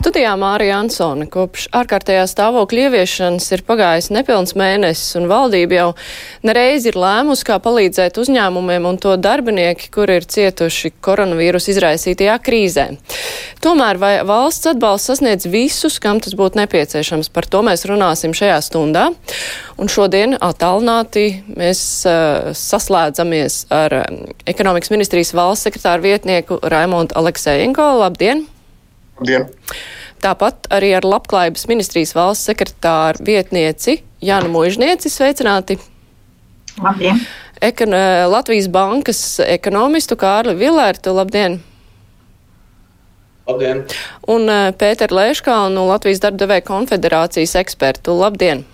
Studijā Mārija Ansone kopš ārkārtējā stāvokļa ieviešanas ir pagājis nepilns mēnesis, un valdība jau nereiz ir lēmusi, kā palīdzēt uzņēmumiem un to darbinieki, kuri ir cietuši koronavīrusa izraisītajā krīzē. Tomēr vai valsts atbalsts sasniedz visus, kam tas būtu nepieciešams? Par to mēs runāsim šajā stundā. Un šodien attālināti mēs uh, saslēdzamies ar um, ekonomikas ministrijas valsts sekretāru vietnieku Raimondu Aleksējenko. Labdien! Labdien! Tāpat arī ar Labklājības ministrijas valsts sekretāru vietnieci Jānu Mužnieci sveicināti. Labdien! Ekon Latvijas bankas ekonomistu Kārli Vilērtu. Labdien! Labdien! Un Pēteru Lēškānu no Latvijas darbdevēja konfederācijas ekspertu. Labdien!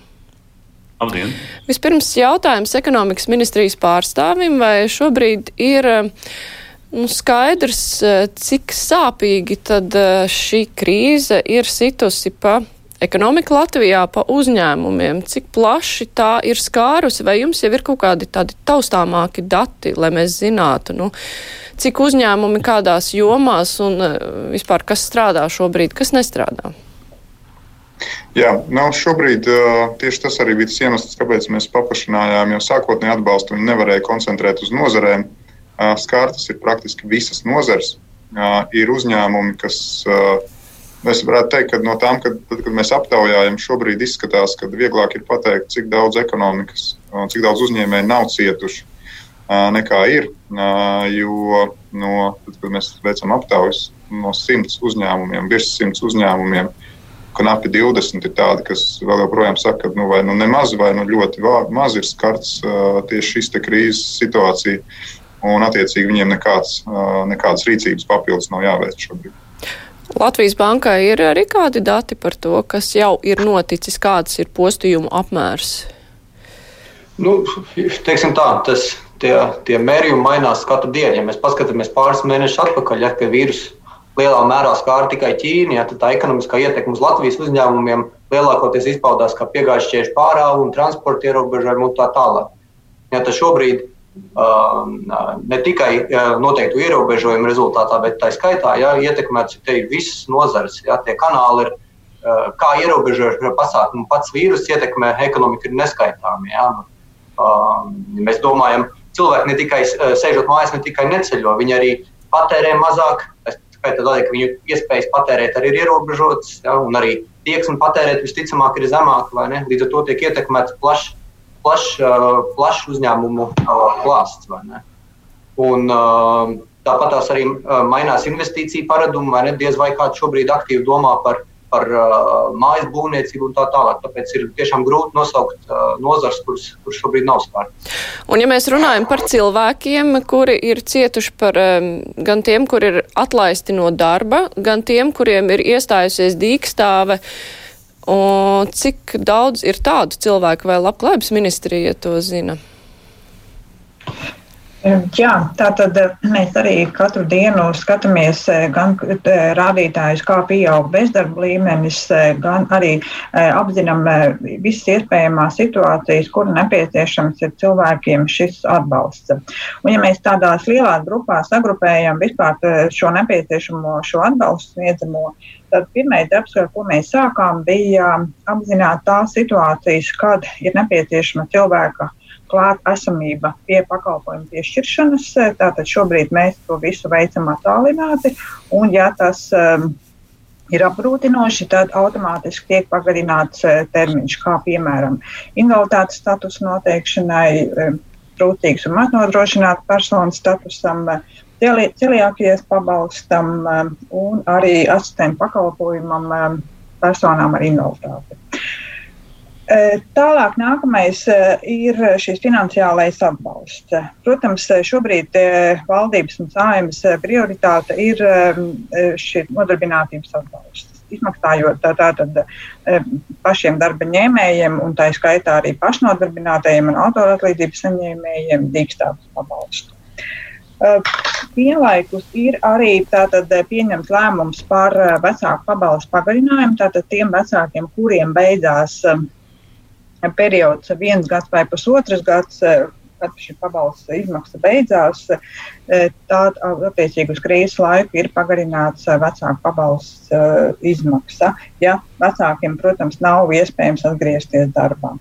Labdien! Vispirms jautājums ekonomikas ministrijas pārstāvim, vai šobrīd ir uh, Nu, skaidrs, eh, cik sāpīgi tad eh, šī krīze ir situsi pa ekonomiku Latvijā, pa uzņēmumiem, cik plaši tā ir skārusi, vai jums jau ir kaut kādi tādi taustāmāki dati, lai mēs zinātu, nu, cik uzņēmumi kādās jomās un eh, vispār kas strādā šobrīd, kas nestrādā? Jā, nu, šobrīd tieši tas arī bija tas iemesls, kāpēc mēs paplašinājām jau sākotnēji atbalstu. Viņi nevarēja koncentrēt uz nozarēm. Skārtas ir praktiski visas nozares. Ir uzņēmumi, kas, es varētu teikt, ka no tām, kad, tad, kad mēs aptaujājam, šobrīd izskatās, ka vieglāk ir pateikt, cik daudz ekonomikas, cik daudz uzņēmēju nav cietuši nekā ir. Jo, no, tad, kad mēs veicam aptaujas no simts uzņēmumiem, virs simts uzņēmumiem, knapi 20 ir tādi, kas vēl joprojām saka, ka nu, vai nu nemaz, vai nu ļoti maz ir skarts tieši šīs krīzes situācija un attiecīgi viņiem nekāds, nekādas rīcības papildus nav jāveic šobrīd. Latvijas bankai ir arī kādi dati par to, kas jau ir noticis, kāds ir postījumu apmērs? Nu, teiksim tā, tas, tie, tie mērījumi mainās katru dienu. Ja mēs paskatāmies pāris mēnešus atpakaļ, ja, kad vīrusu lielā mērā skāra tikai Ķīna, ja, tad tā ekonomiskā ietekme uz Latvijas uzņēmumiem lielākoties izpaudās kā piegājuši tieši pārāvu un transporta ierobežojumu un tā tālāk. Ja, šobrīd ne tikai noteiktu ierobežojumu rezultātā, bet tā skaitā ja, ietekmēts visas nozares. Ja, tie kanāli ir uh, kā ierobežojuši pasākumu, pats vīrus ietekmē ekonomiku ir neskaitāmi. Ja. Um, mēs domājam, cilvēki ne tikai uh, sēžot mājās, ne tikai neceļo, viņi arī patērē mazāk. Tādēļ, ka viņu iespējas patērēt arī ir ierobežotas, ja, un arī tieksme patērēt visticamāk ir zemāka. Līdz ar to tiek ietekmēts plašs plašs plaš uzņēmumu klāsts. Un, tāpat tās arī mainās investīciju paradumi, vai ne? Diez vai kāds šobrīd aktīvi domā par, par mājas būvniecību un tā tālāk. Tāpēc ir tiešām grūti nosaukt nozars, kuras kur šobrīd nav skārtas. Un, ja mēs runājam par cilvēkiem, kuri ir cietuši par gan tiem, kur ir atlaisti no darba, gan tiem, kuriem ir iestājusies dīkstāve. Uh, Un cik daudz ir tādu cilvēku vai labklājības ministrija to zina? Jā, tā tad eh, mēs arī katru dienu skatāmies eh, gan eh, rādītājus, kā pieaug bezdarba līmenis, gan arī apzinām visas iespējamās situācijas, kur nepieciešams ir cilvēkiem šis atbalsts. Un ja mēs tādās lielās grupās sagrupējam vispār šo nepieciešamo šo atbalstu sniedzamo, tad pirmais darbs, ar ko mēs sākām, bija apzināt tās situācijas, kad ir nepieciešama cilvēka klāt esamība pie pakalpojumu piešķiršanas. Tātad šobrīd mēs to visu veicam attālināti, un ja tas um, ir apgrūtinoši, tad automātiski tiek pagarināts uh, termiņš, kā piemēram invaliditātes statusa noteikšanai, um, trūcīgas un maznodrošināta personu statusam. Celiākijas pabalstam um, un arī asistentu pakalpojumam um, personām ar invaliditāti. Tālāk nākamais ir šis finansiālais atbalsts. Protams, šobrīd valdības un sājumas prioritāte ir šis nodarbinātības atbalsts. Izmaksājot tātad pašiem darba ņēmējiem, un tā skaitā arī pašnodarbinātajiem un autoratlīdzības saņēmējiem dīkstātus pabalstu. vienlaikus ir arī tātad, pieņemts lēmums par vecāku pabalstu pagarinājumu. Tātad tiem vecākiem, kuriem beidzās periods viens gads vai pusotrs gads, kad šī pabalsta izmaksa beidzās, tad attiecīgi uz krīzes laiku ir pagarināts vecāku pabalsts izmaksa, ja vecākiem, protams, nav iespējams atgriezties darbā.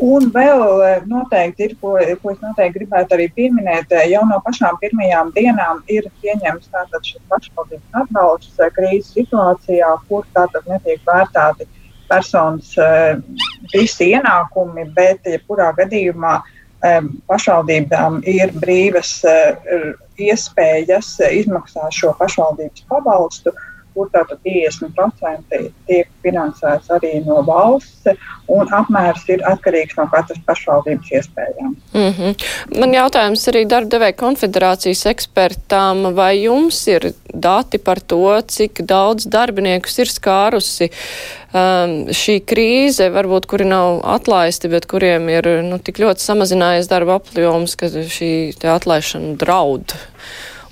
Un vēl noteikti ir, ko, ko es noteikti gribētu arī pieminēt, jau no pašām pirmajām dienām ir pieņemts tātad šis pašvaldības atbalsts krīzes situācijā, kur tātad netiek vērtēti personas visi ienākumi, bet jebkurā gadījumā uh, pašvaldībām ir brīvas eh, iespējas izmaksāt šo pašvaldības pabalstu, kur tātad 50% tiek finansēts arī no valsts, un apmērs ir atkarīgs no katras pašvaldības iespējām. Mm -hmm. Man jautājums arī darba devēja konfederācijas ekspertām, vai jums ir dati par to, cik daudz darbiniekus ir skārusi um, šī krīze, varbūt kuri nav atlaisti, bet kuriem ir nu, tik ļoti samazinājies darba apjoms, ka šī atlaišana draud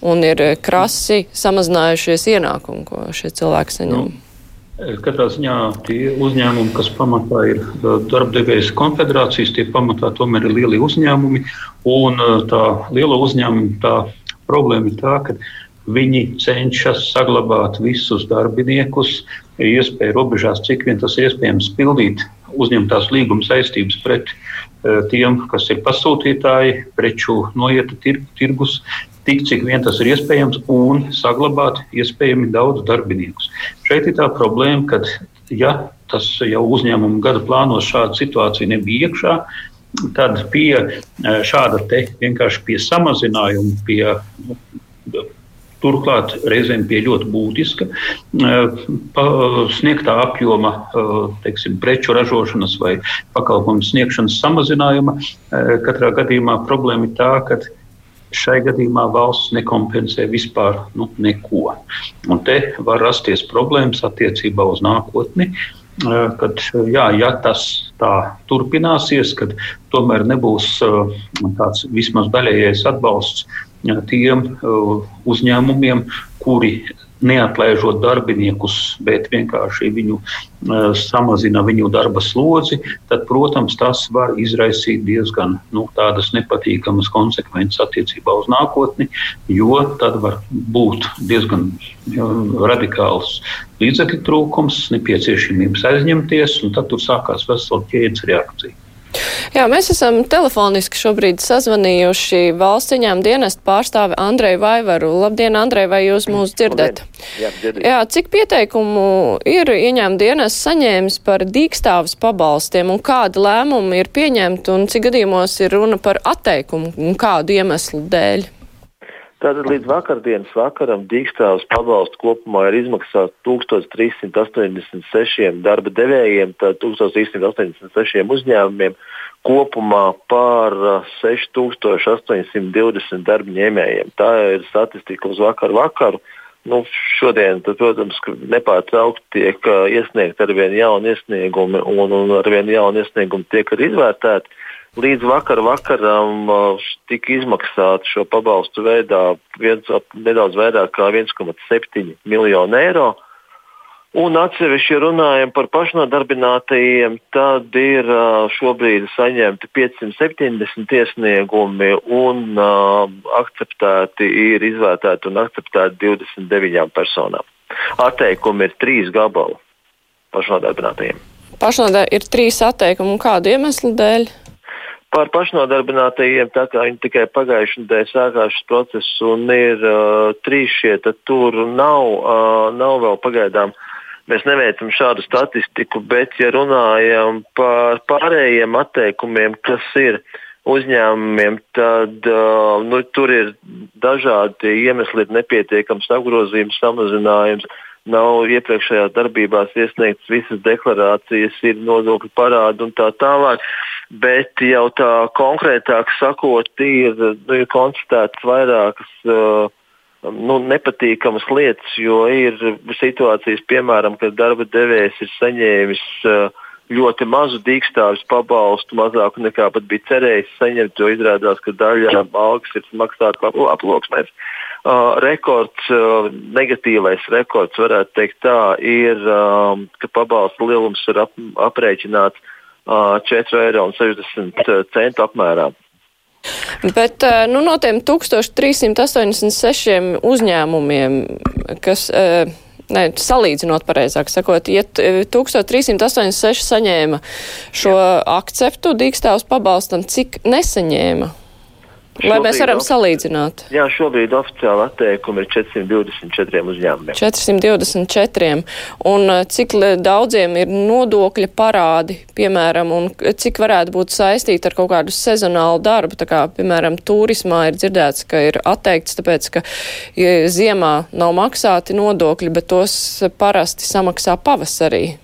un ir eh, krasi samazinājušies ienākumi, ko šie cilvēki saņem. Nu. Katrā ziņā tie uzņēmumi, kas pamatā ir eh, darbdevējas konfederācijas, tie pamatā tomēr ir lieli uzņēmumi. Un eh, tā liela uzņēmuma tā problēma ir tā, ka viņi cenšas saglabāt visus darbiniekus, iespēju robežās, cik vien tas iespējams pildīt uzņemtās līguma saistības pret tiem, kas ir pasūtītāji, preču noieta tir, tirgus, tik cik vien tas ir iespējams, un saglabāt iespējami daudz darbiniekus. Šeit ir tā problēma, ka, ja tas jau uzņēmuma gada plānos šāda situācija nebija iekšā, tad pie e, šāda te vienkārši pie samazinājuma, pie nu, Turklāt reizēm pie ļoti būtiska e, sniegtā apjoma e, teiksim, preču ražošanas vai pakalpojumu sniegšanas samazinājuma. Katrā gadījumā problēma ir tā, ka šai gadījumā valsts nekompensē vispār nu, neko. Un te var rasties problēmas attiecībā uz nākotni. Eh, kad, jā, ja tas tā turpināsies, tad tomēr nebūs eh, tāds vismaz daļējais atbalsts eh, tiem uzņēmumiem, kuri neatlaižot darbiniekus, bet vienkārši viņu uh, samazina viņu darba slodzi, tad, protams, tas var izraisīt diezgan nu, tādas nepatīkamas konsekvences attiecībā uz nākotni, jo tad var būt diezgan uh, radikāls līdzekļu trūkums, nepieciešamības aizņemties, un tad tur sākās vesela ķēdes reakcija. Jā, mēs esam telefoniski šobrīd sazvanījuši valsts ieņēmuma dienestu pārstāvi Andreju Vaivaru. Labdien, Andrej, vai jūs mūs dzirdat? Jā, dzirdu. Jā, cik pieteikumu ir ieņēmuma dienests saņēmis par dīkstāvis pabalstiem un kādi lēmumi ir pieņemti un cik gadījumos ir runa par atteikumu un kādu iemeslu dēļ? Tātad līdz vakardienas vakaram dīkstāvs pabalstu kopumā ir izmaksāts 1386 darba devējiem, tātad 1386 uzņēmumiem, kopumā par 6820 darba ņēmējiem. Tā ir statistika uz vakar vakaru. Nu, šodien, tad, protams, nepārtraukti tiek iesniegti ar vien jauni iesniegumi, un, un ar vien jauni iesniegumi tiek arī izvērtēti. Līdz vakar vakaram tika izmaksāts šo pabalstu veidā viens, nedaudz vairāk kā 1,7 miljonu eiro. Un atsevišķi runājam par pašnodarbinātajiem, tad ir uh, šobrīd saņemti 570 iesniegumi un uh, akceptēti ir izvērtēti un akceptēti 29 personām. Atteikumi ir trīs gabali pašnodarbinātajiem. Pašnodarbinātajiem ir trīs atteikumi un kādu iemeslu dēļ? Par pašnodarbinātajiem, tā kā viņi tikai pagājušajā nedēļā sākās šis process un ir uh, trīs šie, tad tur nav, uh, nav vēl pagaidām. Mēs neveicam šādu statistiku, bet, ja runājam par pārējiem atteikumiem, kas ir uzņēmumiem, tad uh, nu, tur ir dažādi iemesli, ir nepietiekams apgrozījums, samazinājums. Nav iepriekšējās darbībās iesniegtas visas deklarācijas, ir nodokļu parādi un tā tālāk. Bet jau tā konkrētāk sakot, ir, nu, ir konstatētas vairākas uh, nu, nepatīkamas lietas, jo ir situācijas, piemēram, kad darba devējs ir saņēmis uh, ļoti mazu dīkstāvis pabalstu, mazāku nekā pat bija cerējis saņemt, jo izrādās, ka daļa algas ir maksāta aploksnēs. Uh, rekords, uh, negatīvais rekords, varētu teikt tā, ir, um, ka pabalsta lielums ir ap, aprēķināts uh, 4,60 eiro apmērā. Bet nu, no tiem 1386 uzņēmumiem, kas. Uh, ne, salīdzinot pareizāk sakot, ja 1386 saņēma šo akceptu dīkstāvus pabalstam, cik nesaņēma? Lai mēs varam salīdzināt. Jā, šobrīd oficiāli atteikumi ir 424 uzņēmumiem. 424. Un uh, cik daudziem ir nodokļa parādi, piemēram, un cik varētu būt saistīti ar kaut kādu sezonālu darbu, tā kā, piemēram, turismā ir dzirdēts, ka ir atteikts, tāpēc, ka ziemā nav maksāti nodokļi, bet tos parasti samaksā pavasarī.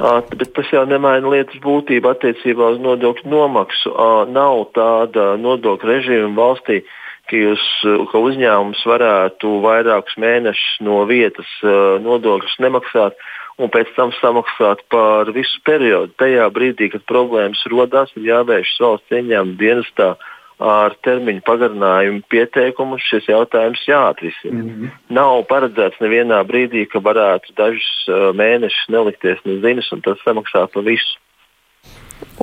Bet tas jau nemaina lietas būtību attiecībā uz nodokļu nomaksu. Nav tāda nodokļu režīma valstī, ka, jūs, ka uzņēmums varētu vairākus mēnešus no vietas nodokļus nemaksāt un pēc tam samaksāt par visu periodu. Tajā brīdī, kad problēmas rodās, ir jāvēršas valsts ieņēmuma dienestā ar termiņu pagarinājumu pieteikumu šis jautājums jāatrisina. Mm -hmm. Nav paredzēts nevienā brīdī, ka varētu dažus uh, mēnešus nelikties nezinis un tas samaksā par visu.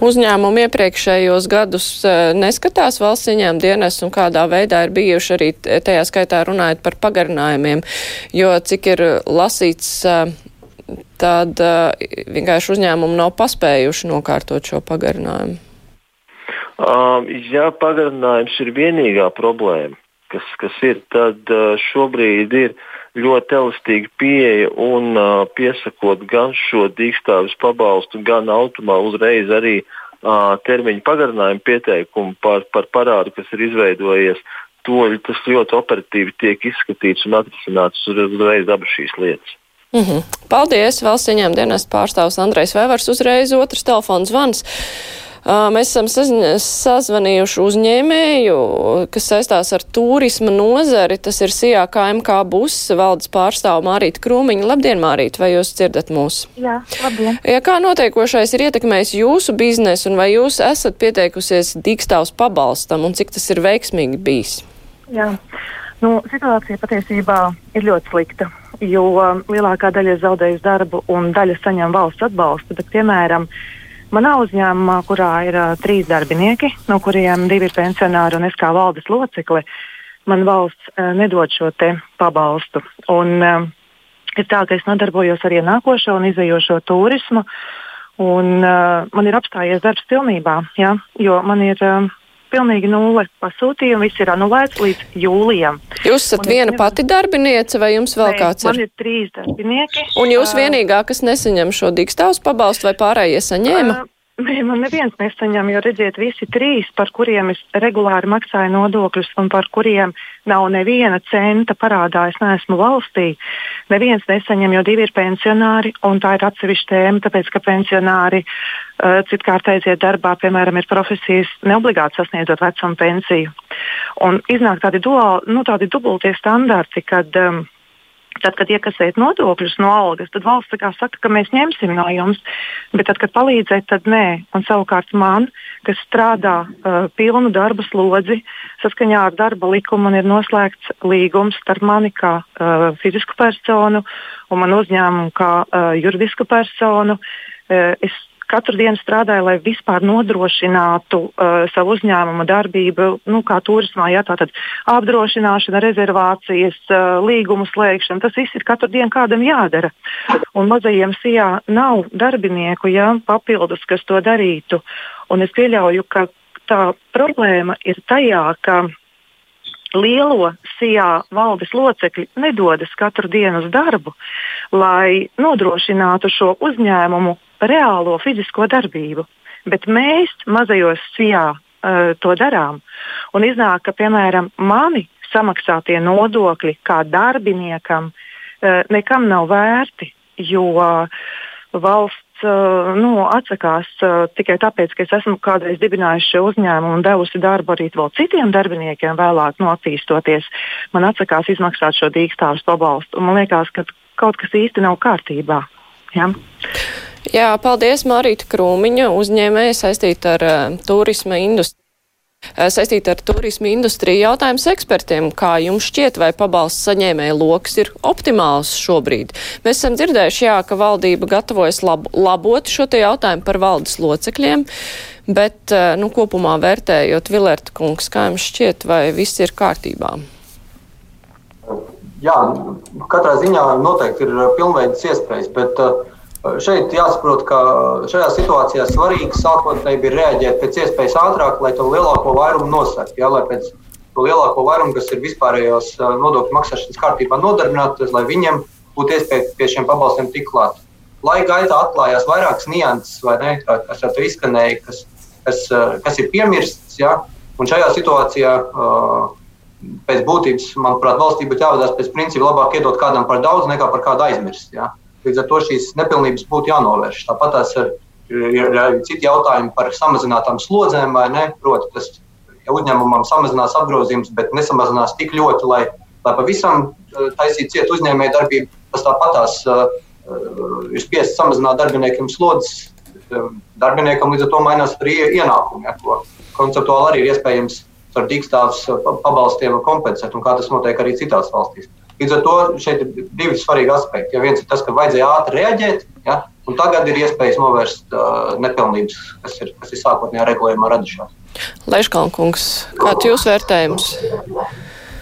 Uzņēmumi iepriekšējos gadus uh, neskatās valsts ieņēmuma dienas un kādā veidā ir bijuši arī tajā skaitā runājot par pagarinājumiem, jo cik ir lasīts, uh, tad vienkārši uzņēmumi nav paspējuši nokārtot šo pagarinājumu. Um, ja pagarinājums ir vienīgā problēma, kas, kas ir, tad uh, šobrīd ir ļoti elastīga pieeja un uh, piesakot gan šo dīkstāvis pabalstu, gan automā uzreiz arī uh, termiņu pagarinājumu pieteikumu par, par parādu, kas ir izveidojies. To, tas ļoti operatīvi tiek izskatīts un atrisināts uzreiz abas šīs lietas. Mm -hmm. Paldies! Valsts ieņēmuma dienas pārstāvs Andrejs Vēvers uzreiz otrs telefons zvans. Mēs esam sazvanījuši uzņēmēju, kas saistās ar turisma nozari. Tas ir SIA KMK bus valdes pārstāvu Mārīta Krūmiņa. Labdien, Mārīta, vai jūs dzirdat mūs? Jā, labdien. Ja kā notiekošais ir ietekmējis jūsu biznesu un vai jūs esat pieteikusies dīkstāvs pabalstam un cik tas ir veiksmīgi bijis? Jā, nu, situācija patiesībā ir ļoti slikta jo lielākā daļa ir zaudējusi darbu un daļa saņem valsts atbalstu. Bet, piemēram, Manā uzņēmumā, kurā ir uh, trīs darbinieki, no kuriem divi ir pensionāri un es kā valdes locekle, man valsts uh, nedod šo pabalstu. Un, uh, ir tā, ka es nodarbojos ar ienākošo un izējošo turismu, un uh, man ir apstājies darbs pilnībā, ja, jo man ir. Uh, pilnīgi nulle pasūtījumu. Viss ir anulēts līdz jūlijam. Jūs esat un viena nevar... pati darbiniece vai jums vēl Nē, kāds ir? Man ir trīs darbinieki. Un jūs vienīgā, kas nesaņem šo dīkstāvus pabalstu vai pārējie saņēma? Uh, man neviens nesaņem, jo redziet, visi trīs, par kuriem es regulāri maksāju nodokļus un par kuriem nav neviena centa parādā, es neesmu valstī. Neviens nesaņem, jo divi ir pensionāri, un tā ir atsevišķa tēma, tāpēc ka pensionāri uh, citkārt aiziet darbā, piemēram, ir profesijas neobligāti sasniedzot vecuma pensiju. Un iznāk tādi, duāli, nu, tādi dubultie standarti, kad um, Tad, kad iekasēt nodokļus no algas, tad valsts saka, ka mēs ņemsim no jums, bet tad, kad palīdzēt, tad nē. Un savukārt man, kas strādā uh, pilnu darba slodzi, saskaņā ar darba likumu ir noslēgts līgums starp mani kā uh, fizisku personu un man uzņēmumu kā uh, juridisku personu. Uh, es katru dienu strādāju, lai vispār nodrošinātu uh, savu uzņēmumu darbību, nu, kā turismā, jā, tātad apdrošināšana, rezervācijas, uh, līgumu slēgšana. Tas viss ir katru dienu kādam jādara. Un mazajiem sijā nav darbinieku, jā, papildus, kas to darītu. Un es pieļauju, ka tā problēma ir tajā, ka lielo sijā valdes locekļi nedodas katru dienu uz darbu, lai nodrošinātu šo uzņēmumu reālo fizisko darbību. Bet mēs mazajos sijā uh, to darām. Un iznāk, ka piemēram mani samaksātie nodokļi kā darbiniekam uh, nekam nav vērti, jo uh, valsts uh, nu, atsakās tikai tāpēc, ka es esmu kādreiz dibinājusi šo uzņēmumu un devusi darbu arī vēl citiem darbiniekiem, vēlāk attīstoties. Man atsakās izmaksāt šo dīkstāvus pabalstu. Man liekas, ka kaut kas īsti nav kārtībā. Ja? Jā, paldies Marīta Krūmiņa, uzņēmēja saistīta ar uh, turisma industriju. Uh, saistīta ar turismu industriju jautājums ekspertiem, kā jums šķiet, vai pabalsts saņēmēja lokus ir optimāls šobrīd? Mēs esam dzirdējuši, jā, ka valdība gatavojas lab labot šo te jautājumu par valdes locekļiem, bet, uh, nu, kopumā vērtējot Vilērta kungs, kā jums šķiet, vai viss ir kārtībā? Jā, katrā ziņā noteikti ir pilnveidas iespējas, bet uh, Šeit jāsaprot, ka šajā situācijā svarīgi sākotnēji bija reaģēt pēc iespējas ātrāk, lai to lielāko vairumu nosaktu. Ja, lai pēc to lielāko vairumu, kas ir vispārējos nodokļu maksāšanas kārtībā nodarbināti, lai viņiem būtu iespēja pie šiem pabalstiem tikt klāt. Laika gaitā atklājās vairākas nianses, vai ne, kas jau tur izskanēja, kas, kas, kas ir piemirsts. Ja, un šajā situācijā pēc būtības, manuprāt, valstī būtu jāvadās pēc principa labāk iedot kādam par daudz nekā par kādu aizmirst. Ja. Līdz ar to šīs nepilnības būtu jānovērš. Tāpat tās ir, ir arī citi jautājumi par samazinātām slodzēm, vai ne? Proti, tas ja uzņēmumam samazinās apgrozījums, bet nesamazinās tik ļoti, lai, lai pavisam eh, taisītu ciet uzņēmēju darbību. Tas tāpat tās uh, ir spiests samazināt darbiniekiem slodzes. Darbiniekam līdz ar to mainās arī ienākumi, ja, ko konceptuāli arī ir iespējams ar dīkstāvs pabalstiem kompensēt, un kā tas notiek arī citās valstīs. Līdz ar to šeit ir divi svarīgi aspekti. Ja viens ir tas, ka vajadzēja ātri reaģēt, ja, un tagad ir iespējas novērst uh, nepilnības, kas ir, kas ir sākotnējā regulējumā radušās. Leškalnkungs, kāds jūs vērtējums?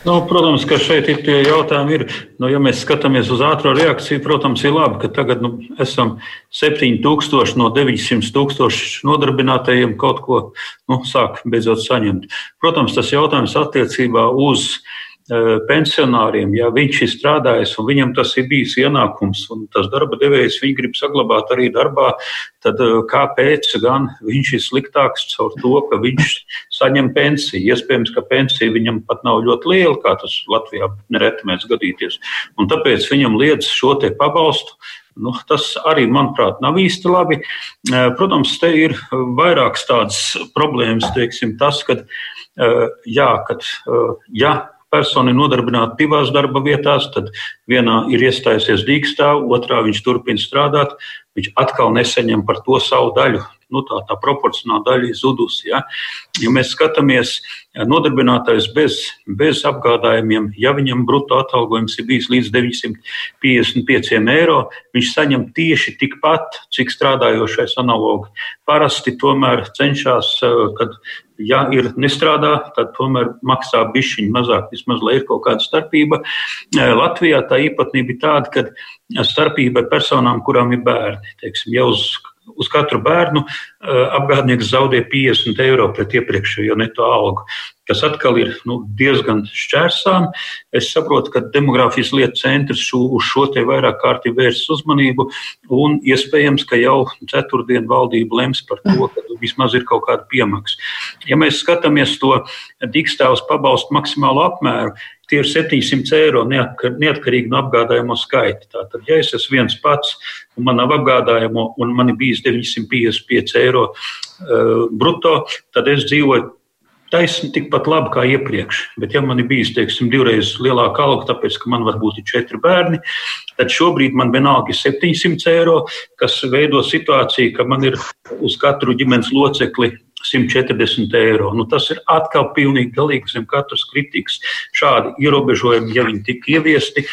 Nu, protams, ka šeit ir tie jautājumi. Ir, nu, ja mēs skatāmies uz ātrā reakciju, protams, ir labi, ka tagad nu, esam 7000 no 900 tūkstošu nodarbinātajiem kaut ko nu, sāk beidzot saņemt. Protams, tas jautājums attiecībā uz uh, pensionāriem, ja viņš ir strādājis un viņam tas ir bijis ienākums, un tas darba devējs viņu grib saglabāt arī darbā, tad kāpēc gan viņš ir sliktāks caur to, ka viņš saņem pensiju? Iespējams, ka pensija viņam pat nav ļoti liela, kā tas Latvijā nereti mēs gadīties, un tāpēc viņam liedz šo te pabalstu. Nu, tas arī, manuprāt, nav īsti labi. Protams, te ir vairākas tādas problēmas, teiksim, tas, ka, jā, kad, ja persona ir nodarbināta divās darba vietās, tad vienā ir iestājusies dīkstāv, otrā viņš turpina strādāt, viņš atkal nesaņem par to savu daļu. Nu, tā, tā proporcionāla daļa ir zudusi. Ja? ja mēs skatāmies, nodarbinātais bez, bez apgādājumiem, ja viņam brutto atalgojums ir bijis līdz 955 eiro, viņš saņem tieši tikpat, cik strādājošais analogi. Parasti tomēr cenšas, kad ja ir nestrādā, tad tomēr maksā bišķiņu mazāk, vismaz lai ir kaut kāda starpība. Latvijā tā īpatnība ir tāda, ka starpība personām, kurām ir bērni. Teiksim, ja uz uz katru bērnu apgādnieks zaudē 50 eiro pret iepriekšējo neto algu, kas atkal ir nu, diezgan šķērsām. Es saprotu, ka demogrāfijas lietu centrs uz šo te vairāk kārtī vērsts uzmanību, un iespējams, ka jau ceturtdien valdība lems par to, ka vismaz ir kaut kāda piemaksa. Ja mēs skatāmies to dīkstāvus pabalstu maksimālo apmēru, tie ir 700 eiro neatkarīgi no apgādājuma skaita. Tātad, ja es esmu viens pats un man nav apgādājuma un man ir bijis 955 eiro uh, brutto, tad es dzīvoju taisni tikpat labi kā iepriekš. Bet, ja man ir bijis teiksim, divreiz lielāka alga, tāpēc, ka man varbūt ir četri bērni, tad šobrīd man vienalga ir 700 eiro, kas veido situāciju, ka man ir uz katru ģimenes locekli 140 eiro. Nu, tas ir atkal pilnīgi galīgi zem katras kritikas. Šādi ierobežojumi, ja viņi tika ieviesti,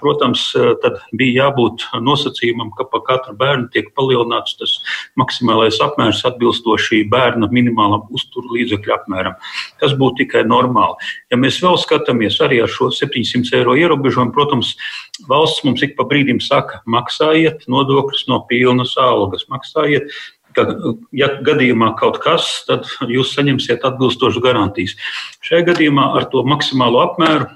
protams, tad bija jābūt nosacījumam, ka pa katru bērnu tiek palielināts tas maksimālais apmērs atbilstoši bērna minimālam uzturu līdzekļu apmēram. Tas būtu tikai normāli. Ja mēs vēl skatāmies arī ar šo 700 eiro ierobežojumu, protams, valsts mums ik pa brīdim saka, maksājiet nodokļus no pilnas algas, maksājiet ka, ja gadījumā kaut kas, tad jūs saņemsiet atbilstošas garantijas. Šajā gadījumā ar to maksimālo apmēru,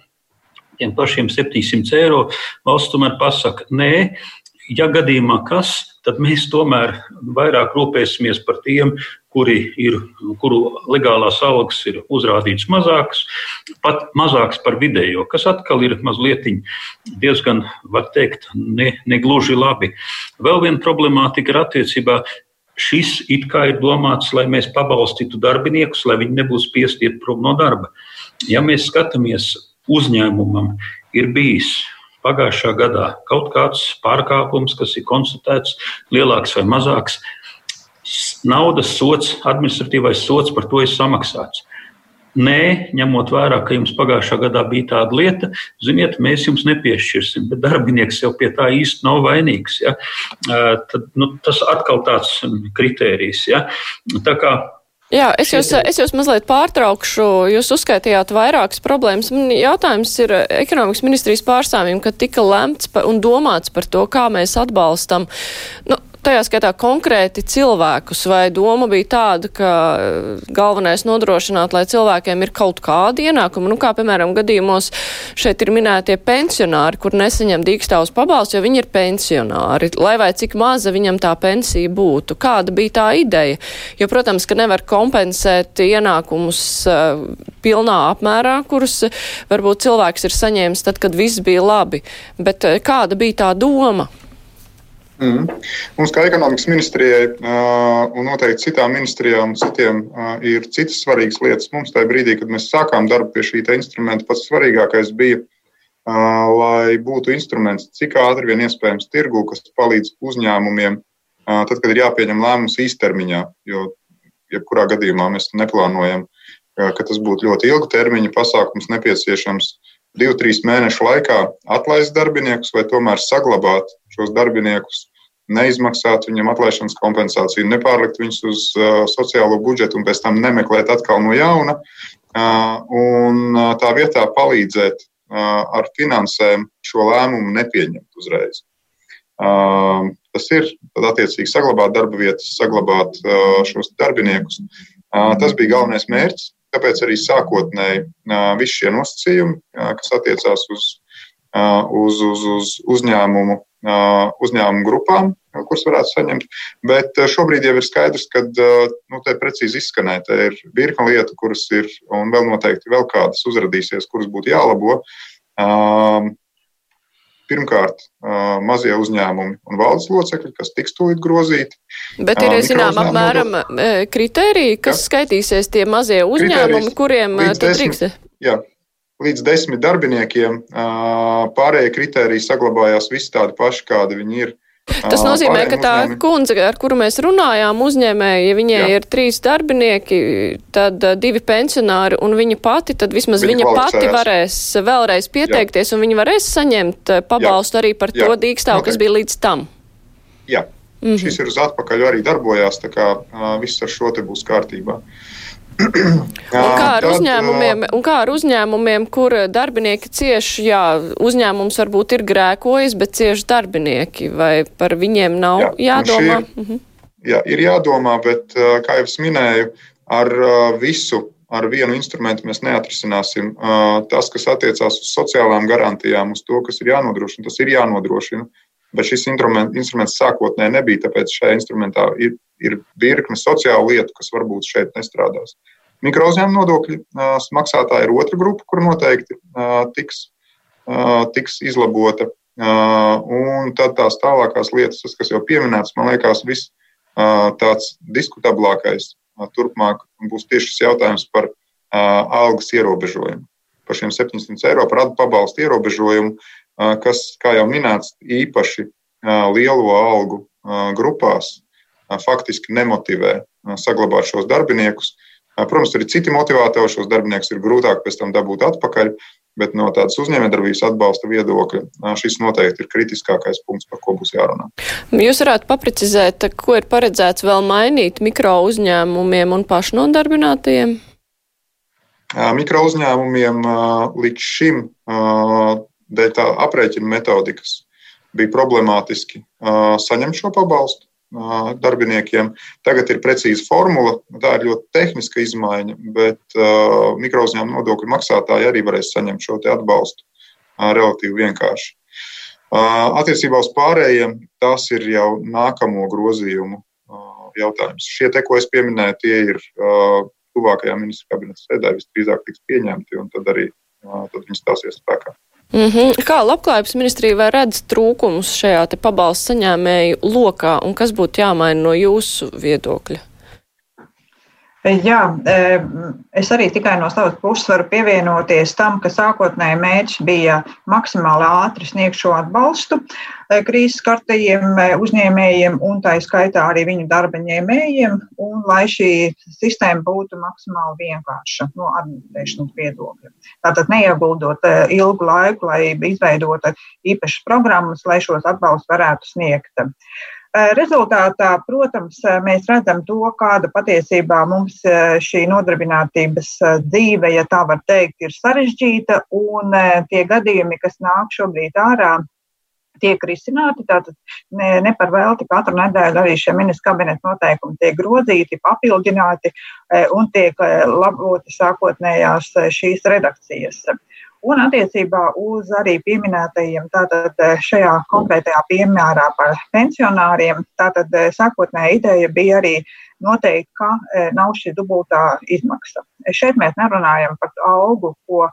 tiem pašiem 700 eiro, valsts tomēr pasaka, nē, ja gadījumā kas, tad mēs tomēr vairāk rūpēsimies par tiem, kuri ir, kuru legālās algas ir uzrādītas mazākas, pat mazākas par vidējo, kas atkal ir mazliet diezgan, var teikt, ne, negluži labi. Vēl viena problemātika ir attiecībā Šis it kā ir domāts, lai mēs pabalstītu darbiniekus, lai viņi nebūtu spiesti iet prom no darba. Ja mēs skatāmies, uzņēmumam ir bijis pagājušā gadā kaut kāds pārkāpums, kas ir konstatēts, lielāks vai mazāks, naudas sots, administratīvais sots par to ir samaksāts. Nē, ņemot vērā, ka jums pagājušā gadā bija tāda lieta, ziniet, mēs jums nepiešķirsim, bet darbinieks jau pie tā īsti nav vainīgs. Ja? Tad, nu, tas atkal tāds kritērijs. Ja? Tā kā Jā, es jūs, es jūs mazliet pārtraukšu. Jūs uzskaitījāt vairākas problēmas. Man jautājums ir ekonomikas ministrijas pārstāvjiem, ka tika lemts un domāts par to, kā mēs atbalstam. Nu, tajā skaitā konkrēti cilvēkus, vai doma bija tāda, ka eh, galvenais nodrošināt, lai cilvēkiem ir kaut kāda ienākuma, nu kā piemēram gadījumos šeit ir minētie pensionāri, kur nesaņem dīkstāvus pabalstu, jo viņi ir pensionāri, lai vai cik maza viņam tā pensija būtu. Kāda bija tā ideja? Jo, protams, ka nevar kompensēt ienākumus uh, pilnā apmērā, kurus uh, varbūt cilvēks ir saņēmis tad, kad viss bija labi, bet kāda bija tā doma? Mm. Mums, kā ekonomikas ministrijai uh, un noteikti citām ministrijām, citiem uh, ir citas svarīgas lietas. Mums tajā brīdī, kad mēs sākām darbu pie šī instrumenta, pats svarīgākais bija, uh, lai būtu instruments cik ātri vien iespējams tirgu, kas palīdz uzņēmumiem, tad, kad ir jāpieņem lēmums īstermiņā. Jo, jebkurā gadījumā mēs neplānojam, ka tas būtu ļoti ilgtermiņa pasākums nepieciešams divu, trīs mēnešu laikā atlaist darbiniekus vai tomēr saglabāt šos darbiniekus neizmaksāt viņam atlaišanas kompensāciju, nepārlikt viņus uz uh, sociālo budžetu un pēc tam nemeklēt atkal no jauna. Uh, un uh, tā vietā palīdzēt uh, ar finansēm šo lēmumu nepieņemt uzreiz. Uh, tas ir attiecīgi saglabāt darba vietas, saglabāt uh, šos darbiniekus. Tas bija galvenais mērķis. Tāpēc arī sākotnēji visi šie nosacījumi, kas attiecās uz, uz, uz, uz uzņēmumu uzņēmumu grupām, kuras varētu saņemt. Bet šobrīd jau ir skaidrs, ka nu, te precīzi izskanēja, te ir virkni lietu, kuras ir, un vēl noteikti vēl kādas uzradīsies, kuras būtu jālabo. Pirmkārt, mazie uzņēmumi un valdes locekļi, kas tiks tūlīt grozīti. Bet ir, zinām, apmēram kritēriji, kas Jā. skaitīsies tie mazie uzņēmumi, kuriem tad drīkst? Jā, līdz desmit darbiniekiem. Pārējie kriteriji saglabājās visi tādi paši, kādi viņi ir. Tas nozīmē, ka tā uzņēmumi. kundze, ar kuru mēs runājām, uzņēmēji, ja viņai Jā. ir trīs darbinieki, tad divi pensionāri un viņa pati, tad vismaz viņa, viņa pati varēs vēlreiz pieteikties Jā. un viņa varēs saņemt pabalstu Jā. arī par Jā. to dīkstāvu, kas bija līdz tam. Jā, mm -hmm. šis ir uz atpakaļ arī darbojās, tā kā uh, viss ar šo te būs kārtībā. Uh, un, kā ar uzņēmumiem, un kā ar uzņēmumiem, kur darbinieki cieši, jā, uzņēmums varbūt ir grēkojis, bet cieši darbinieki, vai par viņiem nav jā, jādomā? Ir, mhm. jā, ir jādomā, bet, kā jau es minēju, ar visu, ar vienu instrumentu mēs neatrisināsim. Tas, kas attiecās uz sociālām garantijām, uz to, kas ir jānodrošina, tas ir jānodrošina. Bet šis instruments sākotnēji nebija, tāpēc šajā instrumentā ir ir virkne sociālu lietu, kas varbūt šeit nestrādās. Mikro uzņēmuma nodokļu maksātāja ir otra grupa, kur noteikti tiks, tiks izlabota. Un tad tās tālākās lietas, kas jau pieminētas, man liekas, viss tāds diskutablākais turpmāk būs tieši šis jautājums par algas ierobežojumu. Par šiem 700 eiro par pabalstu ierobežojumu, kas, kā jau minēts, īpaši lielo algu grupās faktiski nemotivē saglabāt šos darbiniekus. Protams, ir citi motivatori, šos darbiniekus ir grūtāk pēc tam dabūt atpakaļ, bet no tādas uzņēmējdarbības atbalsta viedokļa šis noteikti ir kritiskākais punkts, par ko būs jārunā. Jūs varētu paprecizēt, ko ir paredzēts vēl mainīt mikro uzņēmumiem un pašnodarbinātajiem? Mikro uzņēmumiem līdz šim dēļ tā aprēķina metodikas bija problemātiski saņemt šo pabalstu darbiniekiem. Tagad ir precīza formula, tā ir ļoti tehniska izmaiņa, bet uh, mikrouzņēmuma nodokļu maksātāji arī varēs saņemt šo atbalstu uh, relatīvi vienkārši. Uh, attiecībā uz pārējiem tas ir jau nākamo grozījumu jautājums. Šie te, ko es pieminēju, tie ir tuvākajā ministra kabineta sēdē visdrīzāk tiks pieņemti, un tad arī tad viņi stāsies spēkā. Mm -hmm. Kā labklājības ministrija vai redz trūkumus šajā te pabalstu saņēmēju lokā un kas būtu jāmaina no jūsu viedokļa? Jā, es arī tikai no savas puses varu pievienoties tam, ka sākotnēji mērķis bija maksimāli ātri sniegt šo atbalstu krīzes kartajiem uzņēmējiem un tā skaitā arī viņu darba ņēmējiem, un lai šī sistēma būtu maksimāli vienkārša no administrēšanas viedokļa. Tātad neieguldot ilgu laiku, lai izveidotu īpašas programmas, lai šos atbalstus varētu sniegt. Rezultātā, protams, mēs redzam to, kāda patiesībā mums šī nodarbinātības dzīve, ja tā var teikt, ir sarežģīta, un tie gadījumi, kas nāk šobrīd ārā, tiek risināti. Tātad ne, ne par velti katru nedēļu arī šie ministra kabineta noteikumi tiek grozīti, papildināti un tiek laboti sākotnējās šīs redakcijas. Un attiecībā uz arī pieminētajiem, tātad eh, šajā konkrētajā piemērā par pensionāriem, tātad eh, sākotnēja ideja bija arī noteikt, ka eh, nav šī dubultā izmaksa. Šeit mēs nerunājam par algu, ko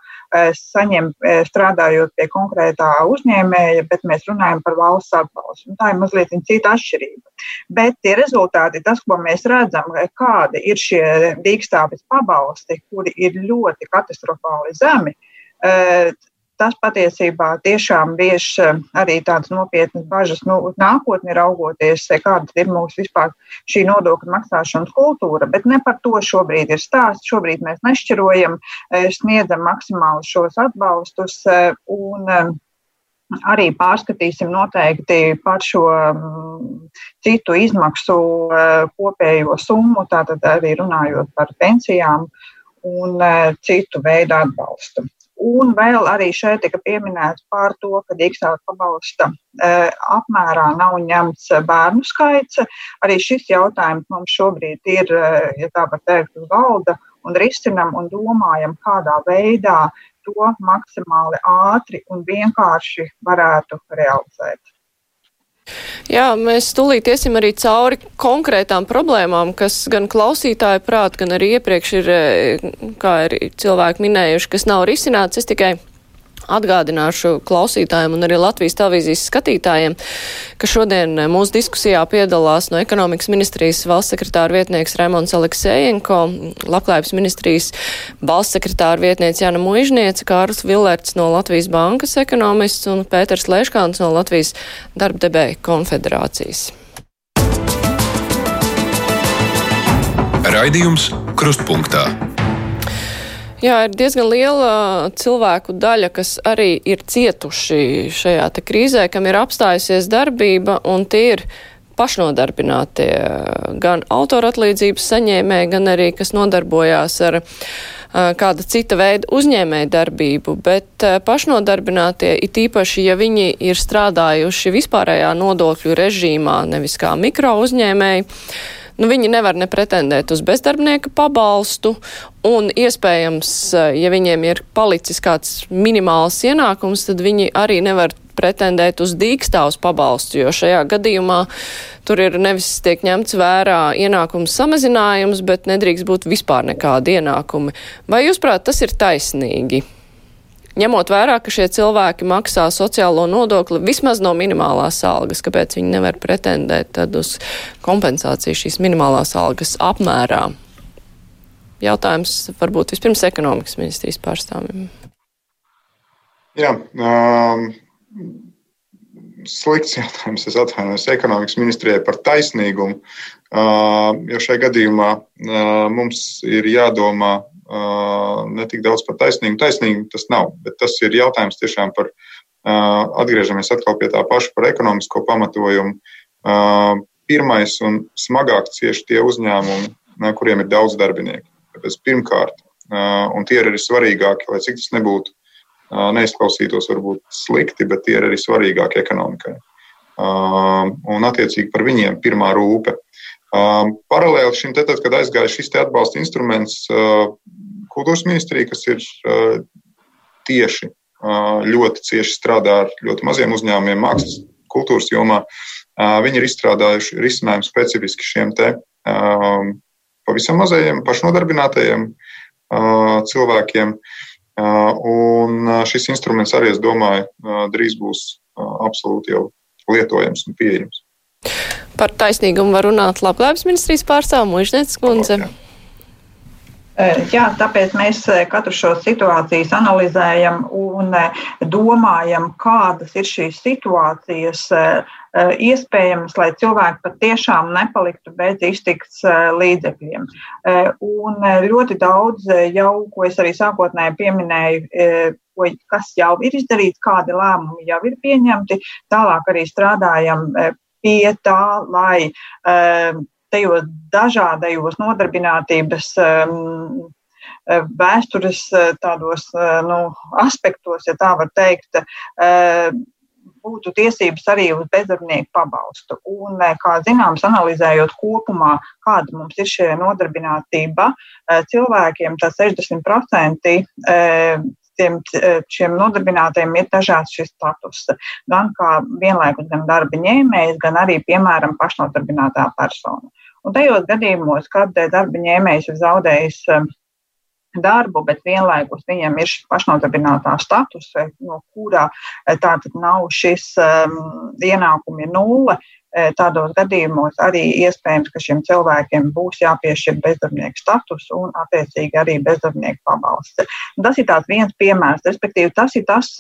saņem strādājot pie konkrētā uzņēmēja, bet mēs runājam par valsts atbalstu. Tā ir mazliet cita atšķirība. Bet tie rezultāti, tas, ko mēs redzam, kādi ir šie dīkstāvis pabalsti, kuri ir ļoti katastrofāli zemi, Tas patiesībā tiešām vieš arī tādas nopietnas bažas, nu, nākotnē raugoties, kāda ir mūsu vispār šī nodokļu maksāšanas kultūra. Bet ne par to šobrīd ir stāsts. Šobrīd mēs nešķirojam, sniedzam maksimāli šos atbalstus un arī pārskatīsim noteikti par šo citu izmaksu kopējo summu, tātad arī runājot par pensijām un citu veidu atbalstu. Un vēl arī šeit tika pieminēts par to, ka dīkstāta pabalsta e, apmērā nav ņemts bērnu skaits. Arī šis jautājums mums šobrīd ir, e, ja tā var teikt, uz galda un risinam un domājam, kādā veidā to maksimāli ātri un vienkārši varētu realizēt. Jā, mēs tūlīt iesim arī cauri konkrētām problēmām, kas gan klausītāju prāt, gan arī iepriekš ir, eh, kā ir cilvēki minējuši, kas nav risināts. Es tikai Atgādināšu klausītājiem un arī Latvijas televīzijas skatītājiem, ka šodien mūsu diskusijā piedalās no ekonomikas ministrijas valsts sekretāra vietnieks Raimons Aleksējenko, Labklājības ministrijas valsts sekretāra vietniece Jana Muižniece, Kārls Villerts no Latvijas bankas ekonomists un Pēters Leškāns no Latvijas darbdevēja konfederācijas. Raidījums Krustpunktā. Jā, ir diezgan liela cilvēku daļa, kas arī ir cietuši šajā krīzē, kam ir apstājusies darbība, un tie ir pašnodarbinātie gan autoratlīdzības saņēmēji, gan arī, kas nodarbojās ar kāda cita veida uzņēmēja darbību, bet pašnodarbinātie it īpaši, ja viņi ir strādājuši vispārējā nodokļu režīmā, nevis kā mikro uzņēmēji, nu, viņi nevar nepretendēt uz bezdarbnieka pabalstu, un iespējams, eh, ja viņiem ir palicis kāds minimāls ienākums, tad viņi arī nevar pretendēt uz dīkstāvus pabalstu, jo šajā gadījumā tur ir nevis tiek ņemts vērā ienākums samazinājums, bet nedrīkst būt vispār nekādi ienākumi. Vai jūs prāt, tas ir taisnīgi? Ņemot vērā, ka šie cilvēki maksā sociālo nodokli vismaz no minimālās algas, kāpēc viņi nevar pretendēt uz kompensāciju šīs minimālās algas apmērā? Jautājums varbūt vispirms ekonomikas ministrijas pārstāvim. Jā, um, slikts jautājums. Es atvainojos ekonomikas ministrijai par taisnīgumu, uh, jo šajā gadījumā uh, mums ir jādomā ne tik daudz par taisnīgu. Taisnīgi tas nav, bet tas ir jautājums tiešām par, atgriežamies atkal pie tā paša par ekonomisko pamatojumu. Pirmais un smagāk cieši tie uzņēmumi, kuriem ir daudz darbinieku. Tāpēc pirmkārt, un tie ir arī svarīgāki, lai cik tas nebūtu, neizklausītos varbūt slikti, bet tie ir arī svarīgāki ekonomikai. Un attiecīgi par viņiem pirmā rūpe. Paralēli šim, te, tad, kad aizgāja šis atbalsta instruments, kultūras ministrija, kas ir tieši ļoti cieši strādā ar ļoti maziem uzņēmumiem, mākslas, kultūras jomā. Viņi ir izstrādājuši risinājumu specifiski šiem te pavisam mazajiem, pašnodarbinātajiem cilvēkiem. Un šis instruments arī, es domāju, drīz būs absolūti jau lietojams un pieejams. Par taisnīgumu var runāt Labklājības ministrijas pārstāvu Mužnieces kundze. Okay. Jā, tāpēc mēs katru šo situāciju analizējam un domājam, kādas ir šīs situācijas iespējamas, lai cilvēki patiešām nepaliktu bez iztiks līdzekļiem. Un ļoti daudz jau, ko es arī sākotnēji pieminēju, kas jau ir izdarīts, kādi lēmumi jau ir pieņemti, tālāk arī strādājam pie tā, lai tajos dažādajos nodarbinātības um, vēstures uh, tādos uh, nu, aspektos, ja tā var teikt, uh, būtu tiesības arī uz bezdarbnieku pabalstu. Un, kā zināms, analizējot kopumā, kāda mums ir šī nodarbinātība, cilvēkiem tas 60% tiem, šiem nodarbinātiem ir dažāds šis status. Gan kā vienlaikus gan darba ņēmējs, gan arī, piemēram, pašnodarbinātā persona. Un tajos gadījumos, kad eh, darba ņēmējs ir zaudējis eh, darbu, bet vienlaikus viņam ir šis pašnodarbinātā status, eh, no kura tātad nav šis um, ienākumi nulle. Tādos gadījumos arī iespējams, ka šiem cilvēkiem būs jāpiešķir bezdarbnieka status un, attiecīgi, arī bezdarbnieka pabalsts. Tas ir viens piemērs, respektīvi, tas ir tas,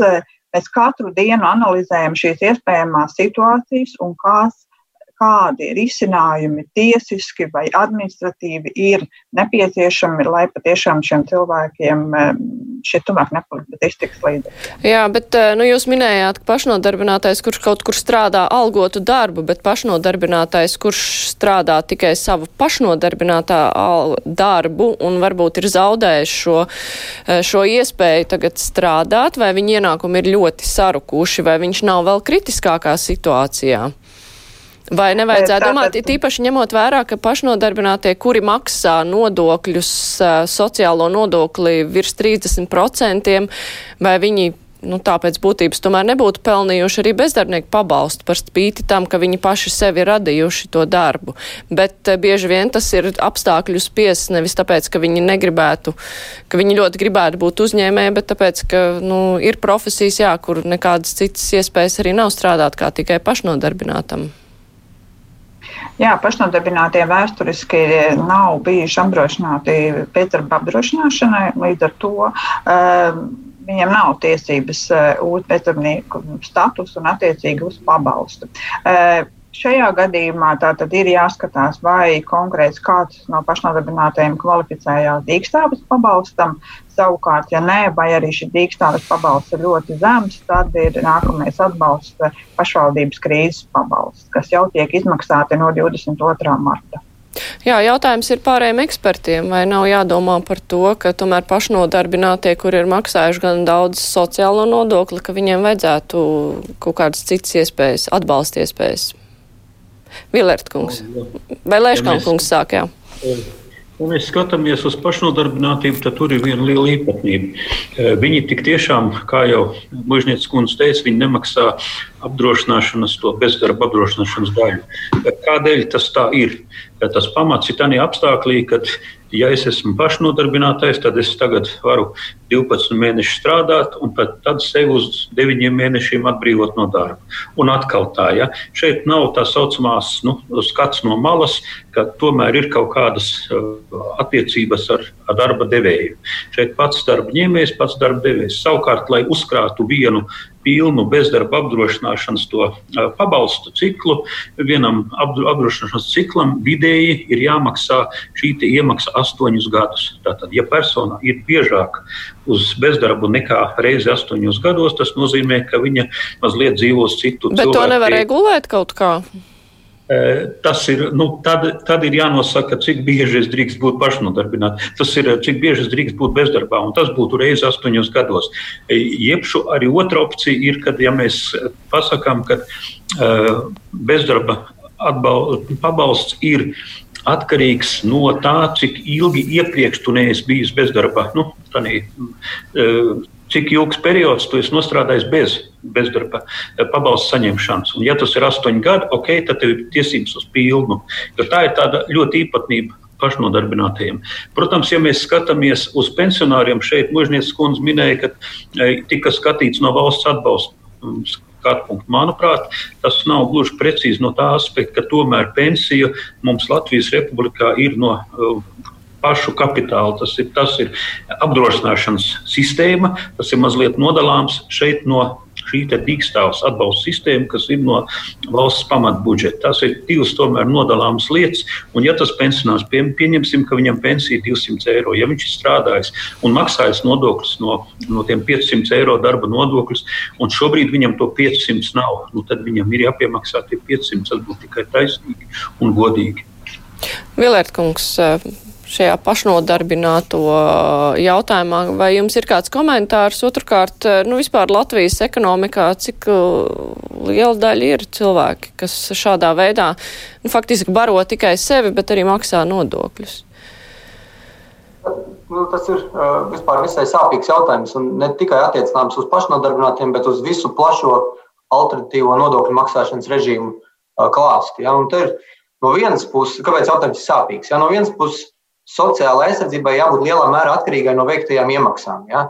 mēs katru dienu analizējam šīs iespējamās situācijas un kās kādi risinājumi tiesiski vai administratīvi ir nepieciešami, lai patiešām šiem cilvēkiem šie cilvēki nepaliktu bez iztiks līdzekļu. Jā, bet eh, nu, jūs minējāt, ka pašnodarbinātais, kurš kaut kur strādā algotu darbu, bet pašnodarbinātais, kurš strādā tikai savu pašnodarbinātā darbu un varbūt ir zaudējis šo, eh, šo iespēju tagad strādāt, vai viņa ienākumi ir ļoti sarukuši, vai viņš nav vēl kritiskākā situācijā? Vai nevajadzētu domāt, it īpaši ņemot vērā, ka pašnodarbinātie, kuri maksā nodokļus, sociālo nodokli virs 30%, vai viņi nu, tāpēc būtības tomēr nebūtu pelnījuši arī bezdarbnieku pabalstu par spīti tam, ka viņi paši sevi radījuši to darbu. Bet bieži vien tas ir apstākļu spies, nevis tāpēc, ka viņi negribētu, ka viņi ļoti gribētu būt uzņēmēji, bet tāpēc, ka nu, ir profesijas, jā, kur nekādas citas iespējas arī nav strādāt kā tikai pašnodarbinātam. Jā, pašnodarbinātie vēsturiski nav bijuši apdrošināti pēcdarba apdrošināšanai, līdz ar to uh, viņiem nav tiesības uh, uz bezdarbnieku statusu un attiecīgi uz pabalstu. Uh, Šajā gadījumā tātad ir jāskatās, vai konkrēts kāds no pašnodarbinātajiem kvalificējās dīkstāves pabalstam. Savukārt, ja nē, vai arī šis dīkstāves pabalsts ir ļoti zems, tad ir nākamais atbalsts pašvaldības krīzes pabalsts, kas jau tiek izmaksāti no 22. marta. Jā, jautājums ir pārējiem ekspertiem, vai nav jādomā par to, ka tomēr pašnodarbinātie, kur ir maksājuši gan daudz sociālo nodokli, ka viņiem vajadzētu kaut kādas citas iespējas, atbalsta iespējas. Vilert kungs. Vai Lēškam ja kungs sāk, jā? Ja mēs skatāmies uz pašnodarbinātību, tad tur ir viena liela īpatnība. Eh, viņi tik tiešām, kā jau Mūžnieces kundze teica, viņi nemaksā apdrošināšanas, to bezdarba apdrošināšanas daļu. Kādēļ tas tā ir? Tas pamats ir tādā apstākļā, ka ja es esmu pašnodarbinātais, tad es tagad varu 12 mēnešus strādāt, un tad sevi uz 9 mēnešiem atbrīvot no darba. Un atkal tā, ja šeit nav tā saucamās nu, skats no malas, ka tomēr ir kaut kādas uh, attiecības ar, ar darba devēju. Šeit pats darba ņēmējs, pats darba devējs. Savukārt, lai uzkrātu vienu pilnu bezdarba apdrošināšanas to pabalstu ciklu. Vienam apdrošināšanas ciklam vidēji ir jāmaksā šī iemaksa astoņus gadus. Tātad, ja persona ir biežāk uz bezdarbu nekā reizi astoņos gados, tas nozīmē, ka viņa mazliet dzīvos citu. Bet to nevar regulēt kaut kā. Tas ir, nu, tad, tad ir jānosaka, cik bieži es drīkst būt pašnodarbināts. Tas ir, cik bieži es drīkst būt bezdarbā, un tas būtu reizes astoņos gados. Jebšu arī otra opcija ir, kad ja mēs pasakām, ka uh, bezdarba atbal, pabalsts ir atkarīgs no tā, cik ilgi iepriekš tu neesi bijis bezdarbā. Nu, tādī, uh, cik ilgs periods tu esi nostrādājis bez bezdarba eh, pabalstu saņemšanas. Un, ja tas ir astoņi gadi, ok, tad tev ir tiesības uz pilnu. Jo tā ir tāda ļoti īpatnība pašnodarbinātajiem. Protams, ja mēs skatāmies uz pensionāriem, šeit Mūžnieces kundze minēja, ka e, tika skatīts no valsts atbalsta. Punktu. Manuprāt, tas nav gluži precīzi no tā aspekta, ka tomēr pensija mums Latvijas Republikā ir no uh, pašu kapitālu. Tas ir, tas ir apdrošināšanas sistēma, tas ir mazliet nodalāms šeit no šī dīkstāvs atbalsta sistēma, kas ir no valsts pamatbudžeta. Tas ir divas tomēr nodalāmas lietas. Un, ja tas pensionārs pie, pieņemsim, ka viņam pensija ir 200 eiro, ja viņš ir strādājis un maksājis nodokļus no, no tiem 500 eiro darba nodokļus, un šobrīd viņam to 500 nav, nu, tad viņam ir jāpiemaksā tie 500. Tas būtu tikai taisnīgi un godīgi. Vilērtkungs, šajā pašnodarbināto jautājumā. Vai jums ir kāds komentārs? Otrkārt, nu, vispār Latvijas ekonomikā, cik liela daļa ir cilvēki, kas šādā veidā nu, faktiski baro tikai sevi, bet arī maksā nodokļus? Nu, tas ir uh, vispār visai sāpīgs jautājums. Ne tikai attiecināms uz pašnodarbinātiem, bet uz visu plašo alternatīvo nodokļu maksāšanas režīmu uh, klāstu. Ja? Ir, no vienas puses, kāpēc jautājums ir sāpīgs? Ja? No vienas puses, sociālai aizsardzībai jābūt lielā mērā atkarīgai no veiktajām iemaksām. Ja?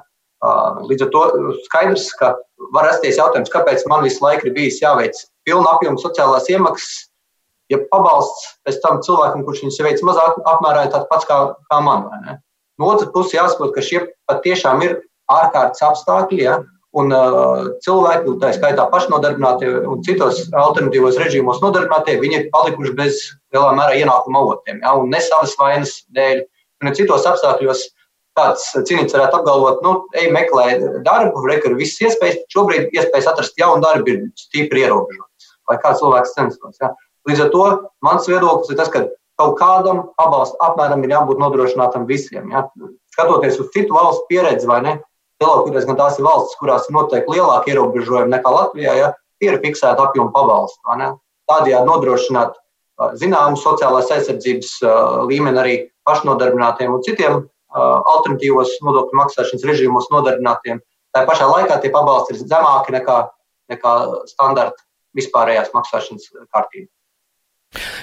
Līdz ar to skaidrs, ka var rasties jautājums, kāpēc man visu laiku ir bijis jāveic pilna apjoma sociālās iemaksas, ja pabalsts pēc tam cilvēkam, kurš viņus veic mazāk apmērā, ir tāds pats kā, kā man. No otras puses, jāsaprot, ka šie patiešām ir ārkārtas apstākļi. Ja? Un uh, cilvēki, tā skaitā pašnodarbinātie un citos alternatīvos režīmos nodarbinātie, viņi ir palikuši bez lielā mērā ienākuma avotiem. Ja? Ne savas vainas dēļ, un citos apstākļos kāds cīnīts varētu apgalvot, nu, ej, meklē darbu, rekur visas iespējas. Šobrīd iespējas atrast jaunu darbu ir stipri ierobežotas, lai kāds cilvēks censtos. Ja? Līdz ar to mans viedoklis ir tas, ka kaut kādam pabalstu apmēram ir jābūt nodrošinātam visiem. Ja? Skatoties uz citu valstu pieredzi, vai ne? Lielākoties gan tās ir valstis, kurās ir noteikti lielāki ierobežojumi nekā Latvijā, ja ir fiksēta apjoma pabalstu. Tādējādi nodrošināt zināmu sociālās aizsardzības līmeni arī pašnodarbinātiem un citiem alternatīvos nodokļu maksāšanas režīmos nodarbinātiem. Tā pašā laikā tie pabalsti ir zemāki nekā, nekā standarta vispārējās maksāšanas kārtība.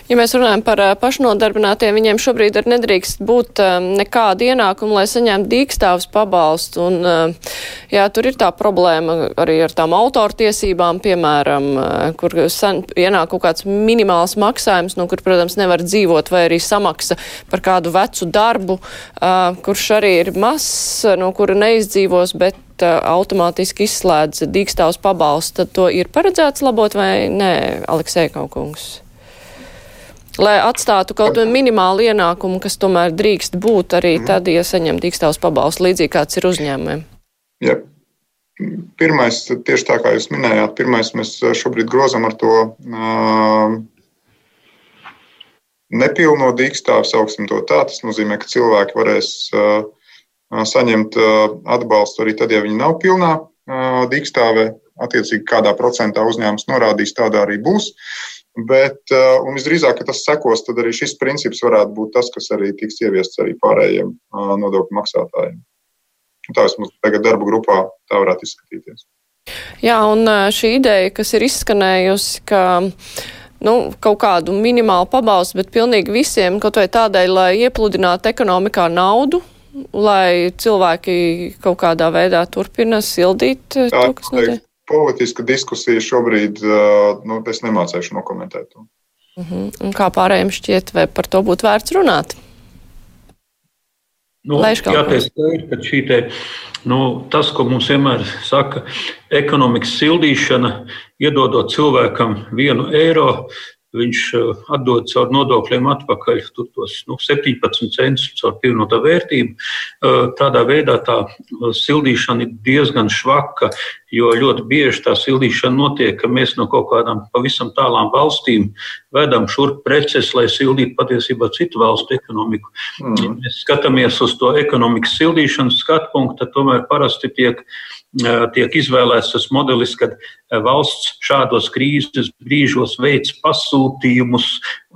Ja mēs runājam par pašnodarbinātiem, viņiem šobrīd ir nedrīkst būt nekāda ienākuma, lai saņemtu dīkstāvus pabalstu. Un, jā, tur ir tā problēma arī ar tām autortiesībām, piemēram, kur ienāk kaut kāds minimāls maksājums, no kur, protams, nevar dzīvot, vai arī samaksa par kādu vecu darbu, kurš arī ir mazs, no kura neizdzīvos, bet automātiski izslēdz dīkstāvus pabalstu, tad to ir paredzēts labot vai nē, Aleksē Kaukungs? Lai atstātu kaut kādu minimālu ienākumu, kas tomēr drīkst būt arī mhm. tad, ja saņem dīkstāvs pabalstu, līdzīgi kāds ir uzņēmumiem? Ja. Pirmais, tieši tā kā jūs minējāt, pirmais mēs šobrīd grozam ar to uh, nepilno dīkstāvu, sauksim to tā. Tas nozīmē, ka cilvēki varēs uh, saņemt uh, atbalstu arī tad, ja viņi nav pilnā uh, dīkstāvē. Attiecīgi, kādā procentā uzņēmums norādīs, tādā arī būs. Uh, Bet, uh, un visdrīzāk, ka tas sekos, tad arī šis princips varētu būt tas, kas arī tiks ieviests arī pārējiem uh, nodokļu maksātājiem. Tā vismaz tagad darba grupā tā varētu izskatīties. Jā, un uh, šī ideja, kas ir izskanējusi, ka nu, kaut kādu minimālu pabalstu, bet pilnīgi visiem, kaut vai tādēļ, lai iepludinātu ekonomikā naudu, lai cilvēki kaut kādā veidā turpina sildīt tā, to, kas notiek politiska diskusija šobrīd, nu, es nemācīšu nokomentēt to. Uh mhm. -huh. Un kā pārējiem šķiet, vai par to būtu vērts runāt? Nu, jāteic, ka šī te, nu, tas, ko mums vienmēr saka, ekonomikas sildīšana, iedodot cilvēkam vienu eiro, viņš eh, atdod caur nodokļiem atpakaļ tos nu, 17 centus caur pievienotā vērtību. Eh, tādā veidā tā eh, sildīšana ir diezgan švaka, jo ļoti bieži tā sildīšana notiek, ka mēs no kaut kādām pavisam tālām valstīm vedam šurp preces, lai sildītu patiesībā citu valstu ekonomiku. Mm. Ja mēs skatāmies uz to ekonomikas sildīšanas skatu punktu, tad tomēr parasti tiek tiek izvēlēts tas modelis, kad valsts šādos krīzes brīžos veids pasūtījumus,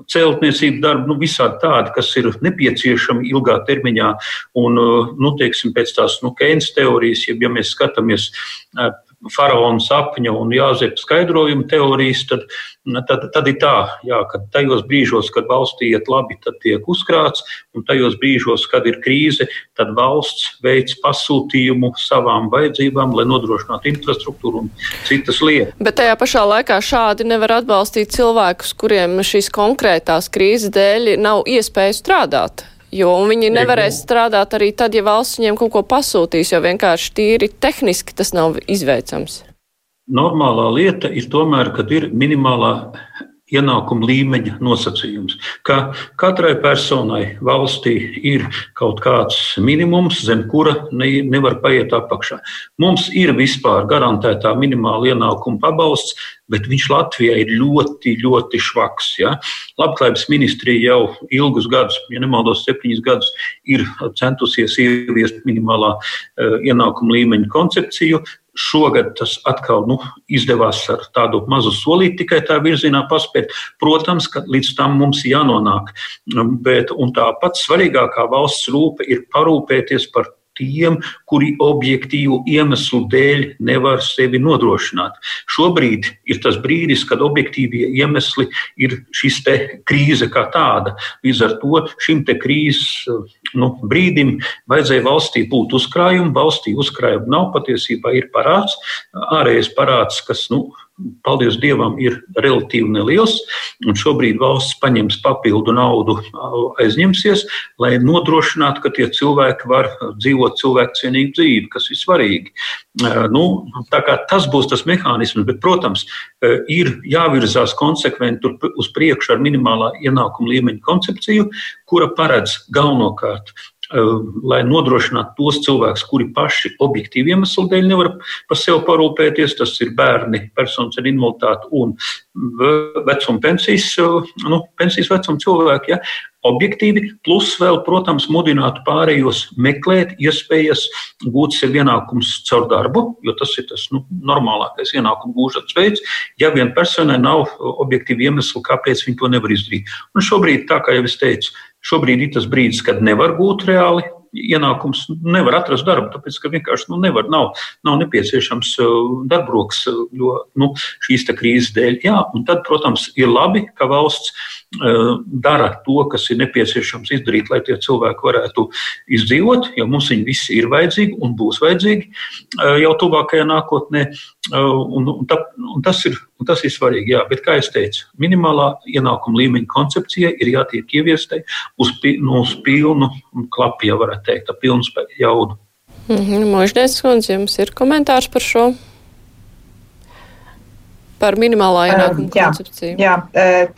celtniecību darbu, nu, visādi tādi, kas ir nepieciešami ilgā termiņā. Un, nu, teiksim, pēc tās nu, Keynes teorijas, ja, ja mēs skatāmies faraona sapņa un jāzep skaidrojuma teorijas, tad, tad, tad ir tā, jā, ka tajos brīžos, kad valstī iet labi, tad tiek uzkrāts, un tajos brīžos, kad ir krīze, tad valsts veids pasūtījumu savām vajadzībām, lai nodrošinātu infrastruktūru un citas lietas. Bet tajā pašā laikā šādi nevar atbalstīt cilvēkus, kuriem šīs konkrētās krīzes dēļ nav iespēja strādāt. Jo viņi nevarēs strādāt arī tad, ja valsts viņiem kaut ko pasūtīs, jo vienkārši tīri tehniski tas nav izveicams. Normālā lieta ir tomēr, kad ir minimālā ienākuma līmeņa nosacījums, ka katrai personai valstī ir kaut kāds minimums, zem kura ne, nevar paiet apakšā. Mums ir vispār garantētā minimāla ienākuma pabalsts, bet viņš Latvijā ir ļoti, ļoti švaks. Ja? Labklājības ministrija jau ilgus gadus, ja nemaldos, septiņus gadus, ir centusies ieviest minimālā uh, ienākuma līmeņa koncepciju. Šogad tas atkal nu, izdevās ar tādu mazu solīti tikai tā virzienā paspēt. Protams, ka līdz tam mums jānonāk. Bet, un tā pats svarīgākā valsts rūpe ir parūpēties par tiem, kuri objektīvu iemeslu dēļ nevar sevi nodrošināt. Šobrīd ir tas brīdis, kad objektīvie iemesli ir šis krīze kā tāda. Līdz ar to šim krīzes nu, brīdim vajadzēja valstī būt uzkrājumu. Valstī uzkrājumu nav, patiesībā ir parāds, ārējais parāds, kas nu, paldies Dievam, ir relatīvi neliels. Šobrīd valsts paņems papildu naudu, aizņemsies, lai nodrošinātu, ka tie cilvēki var dzīvot cilvēkcienīgu dzīvi, kas ir svarīgi. Nu, tas būs tas mehānisms, bet, protams, ir jāvirzās konsekventi uz priekšu ar minimālā ienākuma līmeņa koncepciju, kura paredz galvenokārt lai nodrošinātu tos cilvēkus, kuri paši objektīvi iemeslu dēļ nevar par sevi parūpēties. Tas ir bērni, personas ar invaliditāti un vecuma pensijas, eh, nu, pensijas vecuma cilvēki. Ja? Objektīvi, plus vēl, protams, mudinātu pārējos meklēt iespējas gūt sev ienākumus caur darbu, jo tas ir tas nu, normālākais ienākumu gūšanas veids. Ja vien personai nav objektīvi iemesli, kāpēc viņi to nevar izdarīt. Un šobrīd, tā kā jau es teicu, Šobrīd ir tas brīdis, kad nevar gūt reāli ienākums, nevar atrast darbu, tāpēc ka vienkārši nu, nevar, nav, nav nepieciešams uh, darbroks, uh, jo nu, šīs krīzes dēļ. Jā, un tad, protams, ir labi, ka valsts uh, dara to, kas ir nepieciešams izdarīt, lai tie cilvēki varētu izdzīvot, jo mums viņi visi ir vajadzīgi un būs vajadzīgi jau tuvākajā nākotnē. Un, un, ta, un tas ir Un tas ir svarīgi. Jā, bet, kā jau teicu, minimālā ienākuma līmeņa koncepcija ir jātiek ieviestai uz, nu, uz pilnu klapu, ja varētu teikt, ar pilnu jaudu. Mm -hmm. Možģēns kundze, jums ir komentārs par šo? par minimālā ienākuma jā, koncepciju. Jā,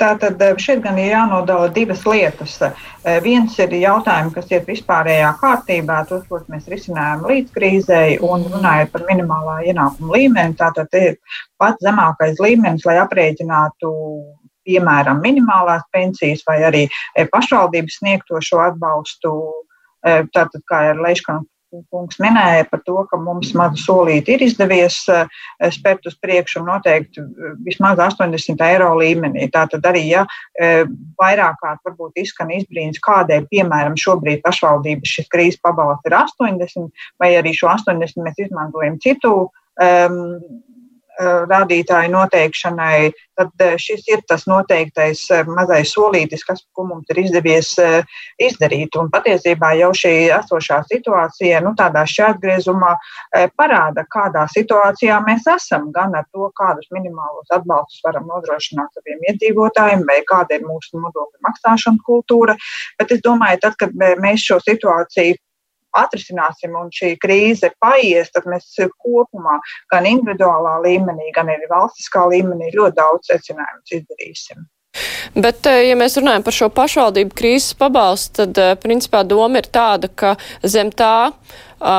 tā tad šeit gan ir jānodala divas lietas. Viens ir jautājumi, kas iet vispārējā kārtībā, tos, ko mēs risinājām līdz krīzei, un runājot par minimālā ienākuma līmeni, tātad ir pats zemākais līmenis, lai aprēķinātu piemēram, minimālās pensijas vai arī pašvaldības sniegto šo atbalstu. Tātad, kā ir Leiškana kungs minēja par to, ka mums mazu solīti ir izdevies spērt uz priekšu un noteikti vismaz 80 eiro līmenī. Tātad arī, ja vairāk kārt varbūt izskan izbrīns, kādēļ, piemēram, šobrīd pašvaldības šis krīzes pabalsts ir 80, vai arī šo 80 mēs izmantojam citu um, rādītāju noteikšanai, tad eh, šis ir tas noteiktais eh, mazais solītis, kas, mums ir izdevies izdarīt. Un patiesībā jau šī esošā situācija, nu, tādā šķērtgriezumā, parāda, kādā situācijā mēs esam, gan ar to, kādus minimālos atbalstus varam nodrošināt saviem iedzīvotājiem, vai kāda ir mūsu nodokļu maksāšana kultūra. Bet es domāju, tad, kad mēs šo situāciju atrisināsim un šī krīze paies, tad mēs kopumā, gan individuālā līmenī, gan arī valstiskā līmenī, ļoti daudz secinājumus izdarīsim. Bet, eh, ja mēs runājam par šo pašvaldību krīzes pabalstu, tad, eh, principā, doma ir tāda, ka zem tā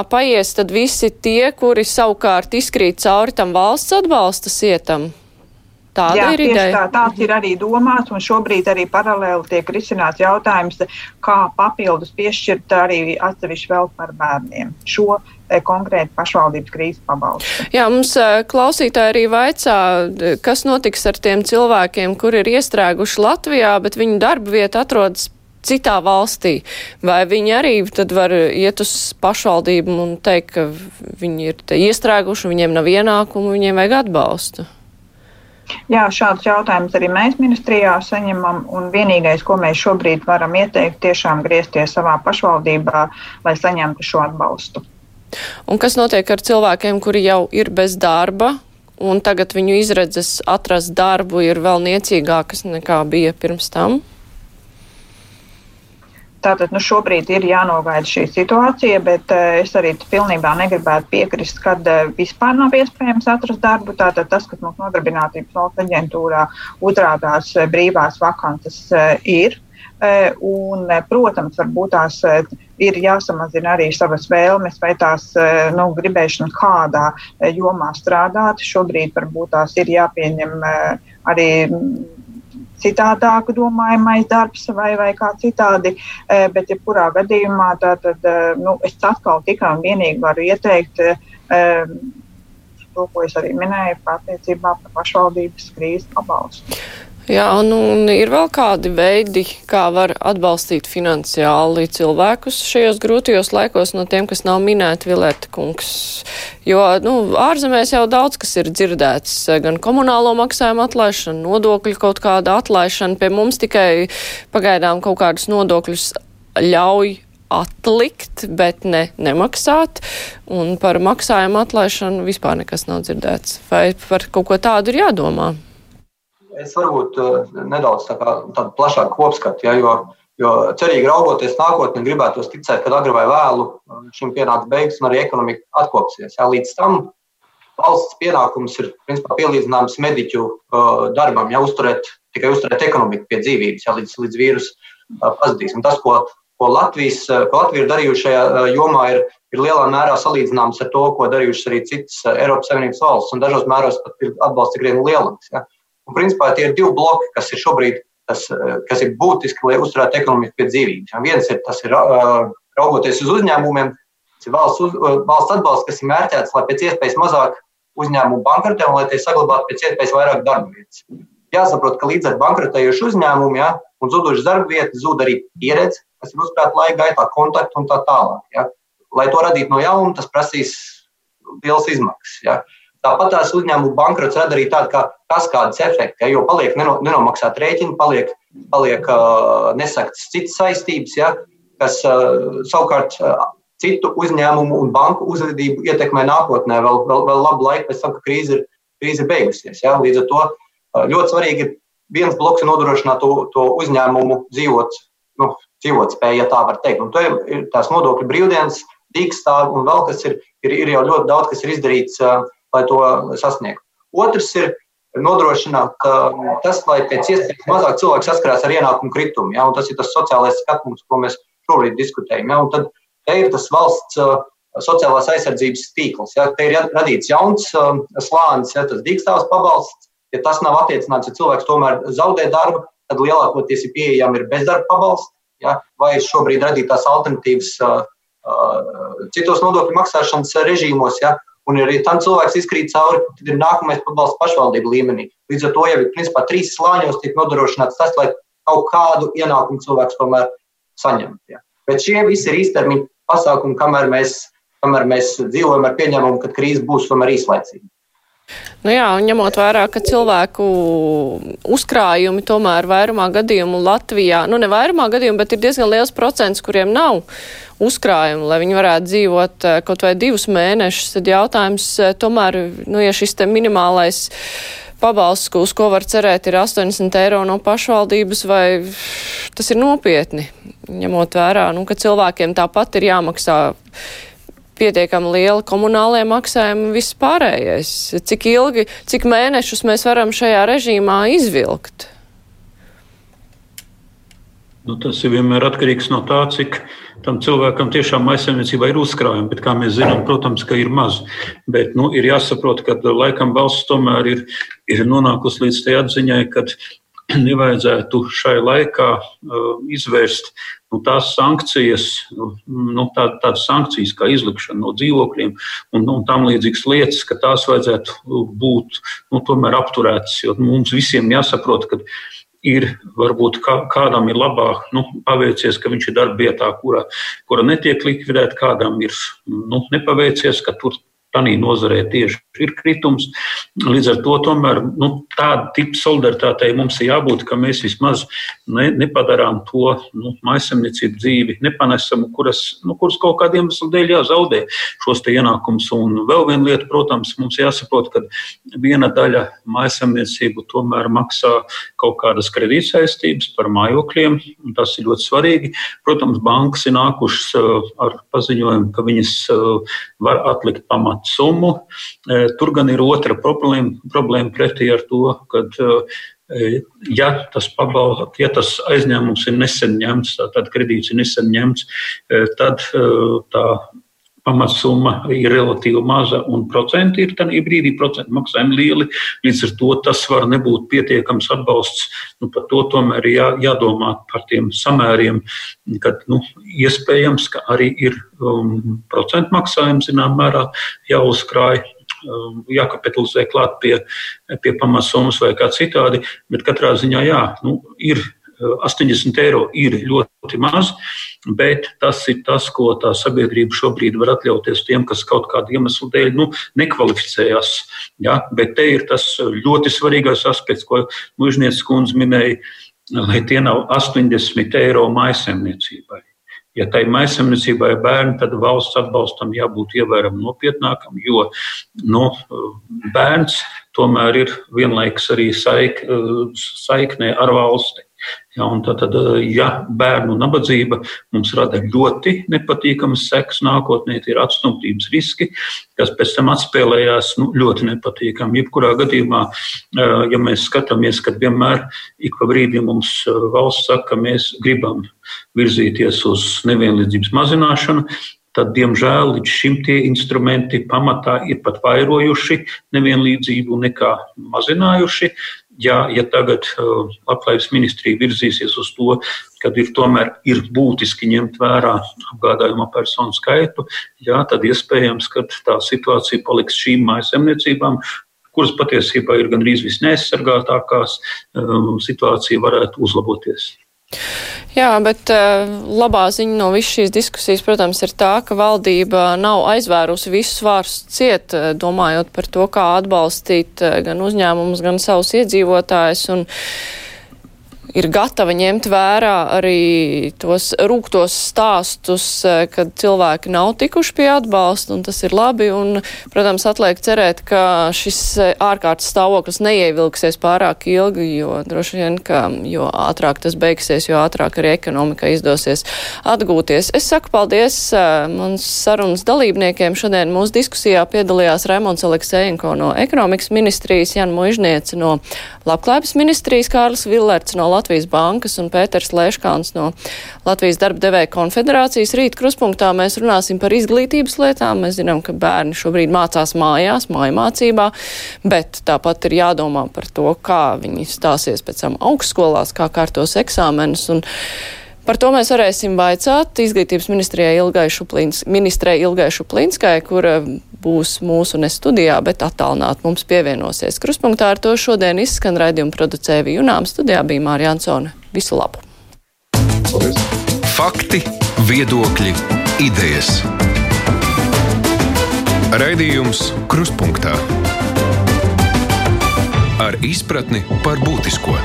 paies tad visi tie, kuri savukārt izkrīt cauri tam valsts atbalsta sietam. Tāda Jā, ir ideja. Tā, tāds ir arī domāts, un šobrīd arī paralēli tiek risināts jautājums, kā papildus piešķirt arī atsevišķi vēl par bērniem šo e, konkrēti pašvaldības krīzes pabalstu. Jā, mums e, klausītāji arī vaicā, kas notiks ar tiem cilvēkiem, kuri ir iestrēguši Latvijā, bet viņu darba vieta atrodas citā valstī. Vai viņi arī tad var iet uz pašvaldību un teikt, ka viņi ir iestrēguši, viņiem nav ienākumu, viņiem vajag atbalstu? Jā, šādus jautājumus arī mēs ministrijā saņemam. Vienīgais, ko mēs šobrīd varam ieteikt, tiešām griezties savā pašvaldībā, lai saņemtu šo atbalstu. Un kas notiek ar cilvēkiem, kuri jau ir bez darba, un tagad viņu izredzes atrast darbu ir vēl niecīgākas nekā bija pirms tam? Tātad nu, šobrīd ir jānogaida šī situācija, bet uh, es arī pilnībā negribētu piekrist, ka uh, vispār nav iespējams atrast darbu. Tātad tas, kas mums nodarbinātības valsts aģentūrā uzrādās uh, brīvās vakances, uh, ir. Un, protams, varbūt tās ir jāsamazina arī savas vēlmes vai tās nu, gribēšana kādā jomā strādāt. Šobrīd varbūt tās ir jāpieņem arī citādāk domājamais darbs vai, vai kā citādi. Eh, bet, ja kurā gadījumā, tad eh, nu, es atkal tikai un vienīgi varu ieteikt eh, to, ko es arī minēju, attiecībā par pašvaldības krīzes pabalstu. Jā, un, un ir vēl kādi veidi, kā var atbalstīt finansiāli cilvēkus šajos grūtajos laikos no tiem, kas nav minēti Vilēta kungs. Jo, nu, ārzemēs jau daudz kas ir dzirdēts, gan komunālo maksājumu atlaišana, nodokļu kaut kāda atlaišana, pie mums tikai pagaidām kaut kādus nodokļus ļauj atlikt, bet ne nemaksāt, un par maksājumu atlaišanu vispār nekas nav dzirdēts. Vai par kaut ko tādu ir jādomā? Es varbūt uh, nedaudz tā kā, tādu plašāku kopskatu, ja, jo, jo cerīgi raugoties nākotnē, gribētu ticēt, ka agri vai vēlu uh, šim pienāks beigas un arī ekonomika atkopsies. Ja. Līdz tam valsts pienākums ir principā, pielīdzināms mediķu uh, darbam, ja uzturēt, tikai uzturēt ekonomiku pie dzīvības, ja, līdz, līdz vīrusu pazudīs. Tas, ko, ko, Latvijas, ko Latvija ir darījusi šajā jomā, ir, ir lielā mērā salīdzināms ar to, ko darījušas arī citas Eiropas Savienības valsts, un dažos mēros pat ir atbalsts krietni lielāks. Ja. Un, principā, tie ir divi bloki, kas ir šobrīd tas, eh, kas ir būtiski, lai uzturētu ekonomiku pie dzīvības. Un viens ir tas, ir, uh, raugoties uz uzņēmumiem, tas ir valsts, uz, uh, valsts atbalsts, kas ir mērķēts, lai pēc iespējas mazāk uzņēmumu bankrotē un lai tie saglabātu pēc iespējas vairāk darba vietas. Jāsaprot, ka līdz ar bankrotējušu uzņēmumu ja, un zudušu darba vietu zūd arī pieredze, kas ir uzkrāta laika gaitā, kontakti un tā tālāk. Ja. Lai to radītu no jauna, tas prasīs liels izmaksas. Ja. Tāpat tās uzņēmuma bankrots rada arī tādu kā kaskādas efektu, ja, jo paliek neno, nenomaksāt rēķini, paliek, paliek uh, nesaktas citas saistības, ja, kas uh, savukārt uh, citu uzņēmumu un banku uzvedību ietekmē nākotnē, vēl, vēl, vēl labu laiku pēc tam, kad krīze ir, krīze ir beigusies. Ja. Līdz ar to uh, ļoti svarīgi ir viens bloks nodrošināt to, to uzņēmumu dzīvot, nu, dzīvot spēju, ja tā var teikt. Un to ir tās nodokļu brīvdienas, dīkstāvi un vēl kas ir, ir, ir jau ļoti daudz, kas ir izdarīts. Uh, lai to sasniegtu. Otrs ir nodrošināt tas, lai pēc iespējas mazāk cilvēku saskarās ar ienākumu kritumu. Ja? Tas ir tas sociālais skatījums, ko mēs šobrīd diskutējam. Ja? Tad te ir tas valsts sociālās aizsardzības tīkls. Ja? Te ir radīts jauns slānis, ja? tas dīkstāvs pabalsts. Ja tas nav attiecināts, ja cilvēks tomēr zaudē darbu, tad lielākoties ir pieejami ir bezdarba pabalsti. Ja? Vai šobrīd radītās alternatīvas uh, uh, citos nodokļu maksāšanas režīmos. Ja? Un, ja tam cilvēks izkrīt cauri, tad ir nākamais pabalsts pašvaldību līmenī. Līdz ar to jau ir principā trīs slāņos tiek nodrošināts tas, lai kaut kādu ienākumu cilvēks tomēr saņemtu. Ja. Bet šie visi ir īstermiņa pasākumi, kamēr mēs, kamēr mēs dzīvojam ar pieņēmumu, ka krīze būs tomēr īslaicīga. Nu jā, ņemot vērā, ka cilvēku uzkrājumi tomēr vairumā gadījumu Latvijā, nu ne vairumā gadījumu, bet ir diezgan liels procents, kuriem nav uzkrājumu, lai viņi varētu dzīvot eh, kaut vai divus mēnešus, tad jautājums eh, tomēr, nu ja šis te minimālais pabalsts, uz ko var cerēt, ir 80 eiro no pašvaldības, vai tas ir nopietni, ņemot vērā, nu, ka cilvēkiem tāpat ir jāmaksā pietiekami liela komunālajie maksājumi un viss pārējais. Cik ilgi, cik mēnešus mēs varam šajā režīmā izvilkt? Nu, tas ir vienmēr atkarīgs no tā, cik tam cilvēkam tiešām aizsardzībā ir uzkrājumi. Bet, kā mēs zinām, protams, ka ir maz. Bet nu, ir jāsaprot, ka laikam valsts tomēr ir, ir nonākusi līdz tai atziņai, ka nevajadzētu šai laikā uh, izvērst nu, tās sankcijas, nu, nu tā, tādas sankcijas kā izlikšana no dzīvokļiem un, un tam līdzīgas lietas, ka tās vajadzētu būt nu, tomēr apturētas. Jo mums visiem jāsaprot, ka ir varbūt kā, kādam ir labāk nu, paveicies, ka viņš ir darba vietā, kura, kura netiek likvidēta, kādam ir nu, nepaveicies, ka tur tādā nozarē tieši ir kritums. Līdz ar to tomēr nu, tāda tipa solidaritātei mums ir jābūt, ka mēs vismaz ne, nepadarām to nu, maisaimniecību dzīvi, nepanesam, kuras, nu, kuras kaut kādiem dēļ jāzaudē šos ienākumus. Un vēl viena lieta, protams, mums jāsaprot, ka viena daļa maisaimniecību tomēr maksā kaut kādas kredītsaistības par mājokļiem, tas ir ļoti svarīgi. Protams, bankas ir nākušas uh, ar paziņojumu, ka viņas uh, var atlikt pamatu summu. Uh, Tur gan ir otra problēma, problēma pretī ar to, ka, eh, ja tas, pabal, ja tas aizņēmums ir nesen ņemts, tad kredīts ir nesen ņemts, eh, tad eh, tā pamatsumma ir relatīvi maza un procenti ir tajā brīdī, procentu maksājumi lieli. Līdz ar to tas var nebūt pietiekams atbalsts. Nu, par to tomēr ir jā, jādomā par tiem samēriem, kad nu, iespējams, ka arī ir um, procentu maksājumi zināmā mērā jāuzkrāj jākapitalizē klāt pie, pie pamatsummas vai kā citādi. Bet katrā ziņā jā, nu, ir 80 uh, eiro ir ļoti maz, bet tas ir tas, ko tā sabiedrība šobrīd var atļauties tiem, kas kaut kādu iemeslu dēļ nu, nekvalificējas. Ja? Bet te ir tas ļoti svarīgais aspekts, ko Mūžnieces kundze minēja, lai tie nav 80 eiro maisemniecībai. Ja tai maisaimniecībai ir bērni, tad valsts atbalstam jābūt ievērojami nopietnākam, jo no, nu, bērns tomēr ir vienlaikus arī saik, saiknē ar valsti. Ja, tad, tad, ja bērnu nabadzība mums rada ļoti nepatīkamas sekas nākotnē, tie ir atstumtības riski, kas pēc tam atspēlējās nu, ļoti nepatīkami. Jebkurā gadījumā, ja mēs skatāmies, kad vienmēr ik pa brīdim mums valsts saka, ka mēs gribam virzīties uz nevienlīdzības mazināšanu, tad, diemžēl, līdz šim tie instrumenti pamatā ir pat vairojuši nevienlīdzību nekā mazinājuši. Ja, ja tagad labklājības ministrija virzīsies uz to, kad ir tomēr ir būtiski ņemt vērā apgādājuma personu skaitu, jā, tad iespējams, ka tā situācija paliks šīm mājasemniecībām, kuras patiesībā ir gandrīz visneaizsargātākās, um, situācija varētu uzlaboties. Jā, bet uh, labā ziņa no visas šīs diskusijas, protams, ir tā, ka valdība nav aizvērusi visus vārus ciet, uh, domājot par to, kā atbalstīt uh, gan uzņēmumus, gan savus iedzīvotājus. Un, uh, ir gatava ņemt vērā arī tos rūktos stāstus, eh, kad cilvēki nav tikuši pie atbalsta, un tas ir labi. Un, protams, atliek cerēt, ka šis eh, ārkārtas stāvoklis neievilksies pārāk ilgi, jo droši vien, ka jo ātrāk tas beigsies, jo ātrāk arī ekonomika izdosies atgūties. Es saku paldies uh, mans sarunas dalībniekiem. Šodien mūsu diskusijā piedalījās Raimons Aleksējenko no ekonomikas ministrijas, Jan Muižniece no Labklājības ministrijas, Kārlis Villerts no Latvijas. Bankas un Pēters Lēškāns no Latvijas darba devēja konfederācijas. Rīt kruspunktā mēs runāsim par izglītības lietām. Mēs zinām, ka bērni šobrīd mācās mājās, mājmācībā, bet tāpat ir jādomā par to, kā viņi stāsies pēc tam augstskolās, kā kārtos eksāmenus. Un, Par to mēs varēsim vaicāt izglītības ministrijai Ilgai Šuplīns, ministrei Ilgai Šuplīnskai, kur būs mūsu ne studijā, bet attālināt mums pievienosies. Kruspunktā ar to šodien izskan raidījumu producēja Junām. Studijā bija Mārija Ansone. Visu labu! Paldies. Fakti, viedokļi, idejas. Raidījums Kruspunktā ar izpratni par būtisko.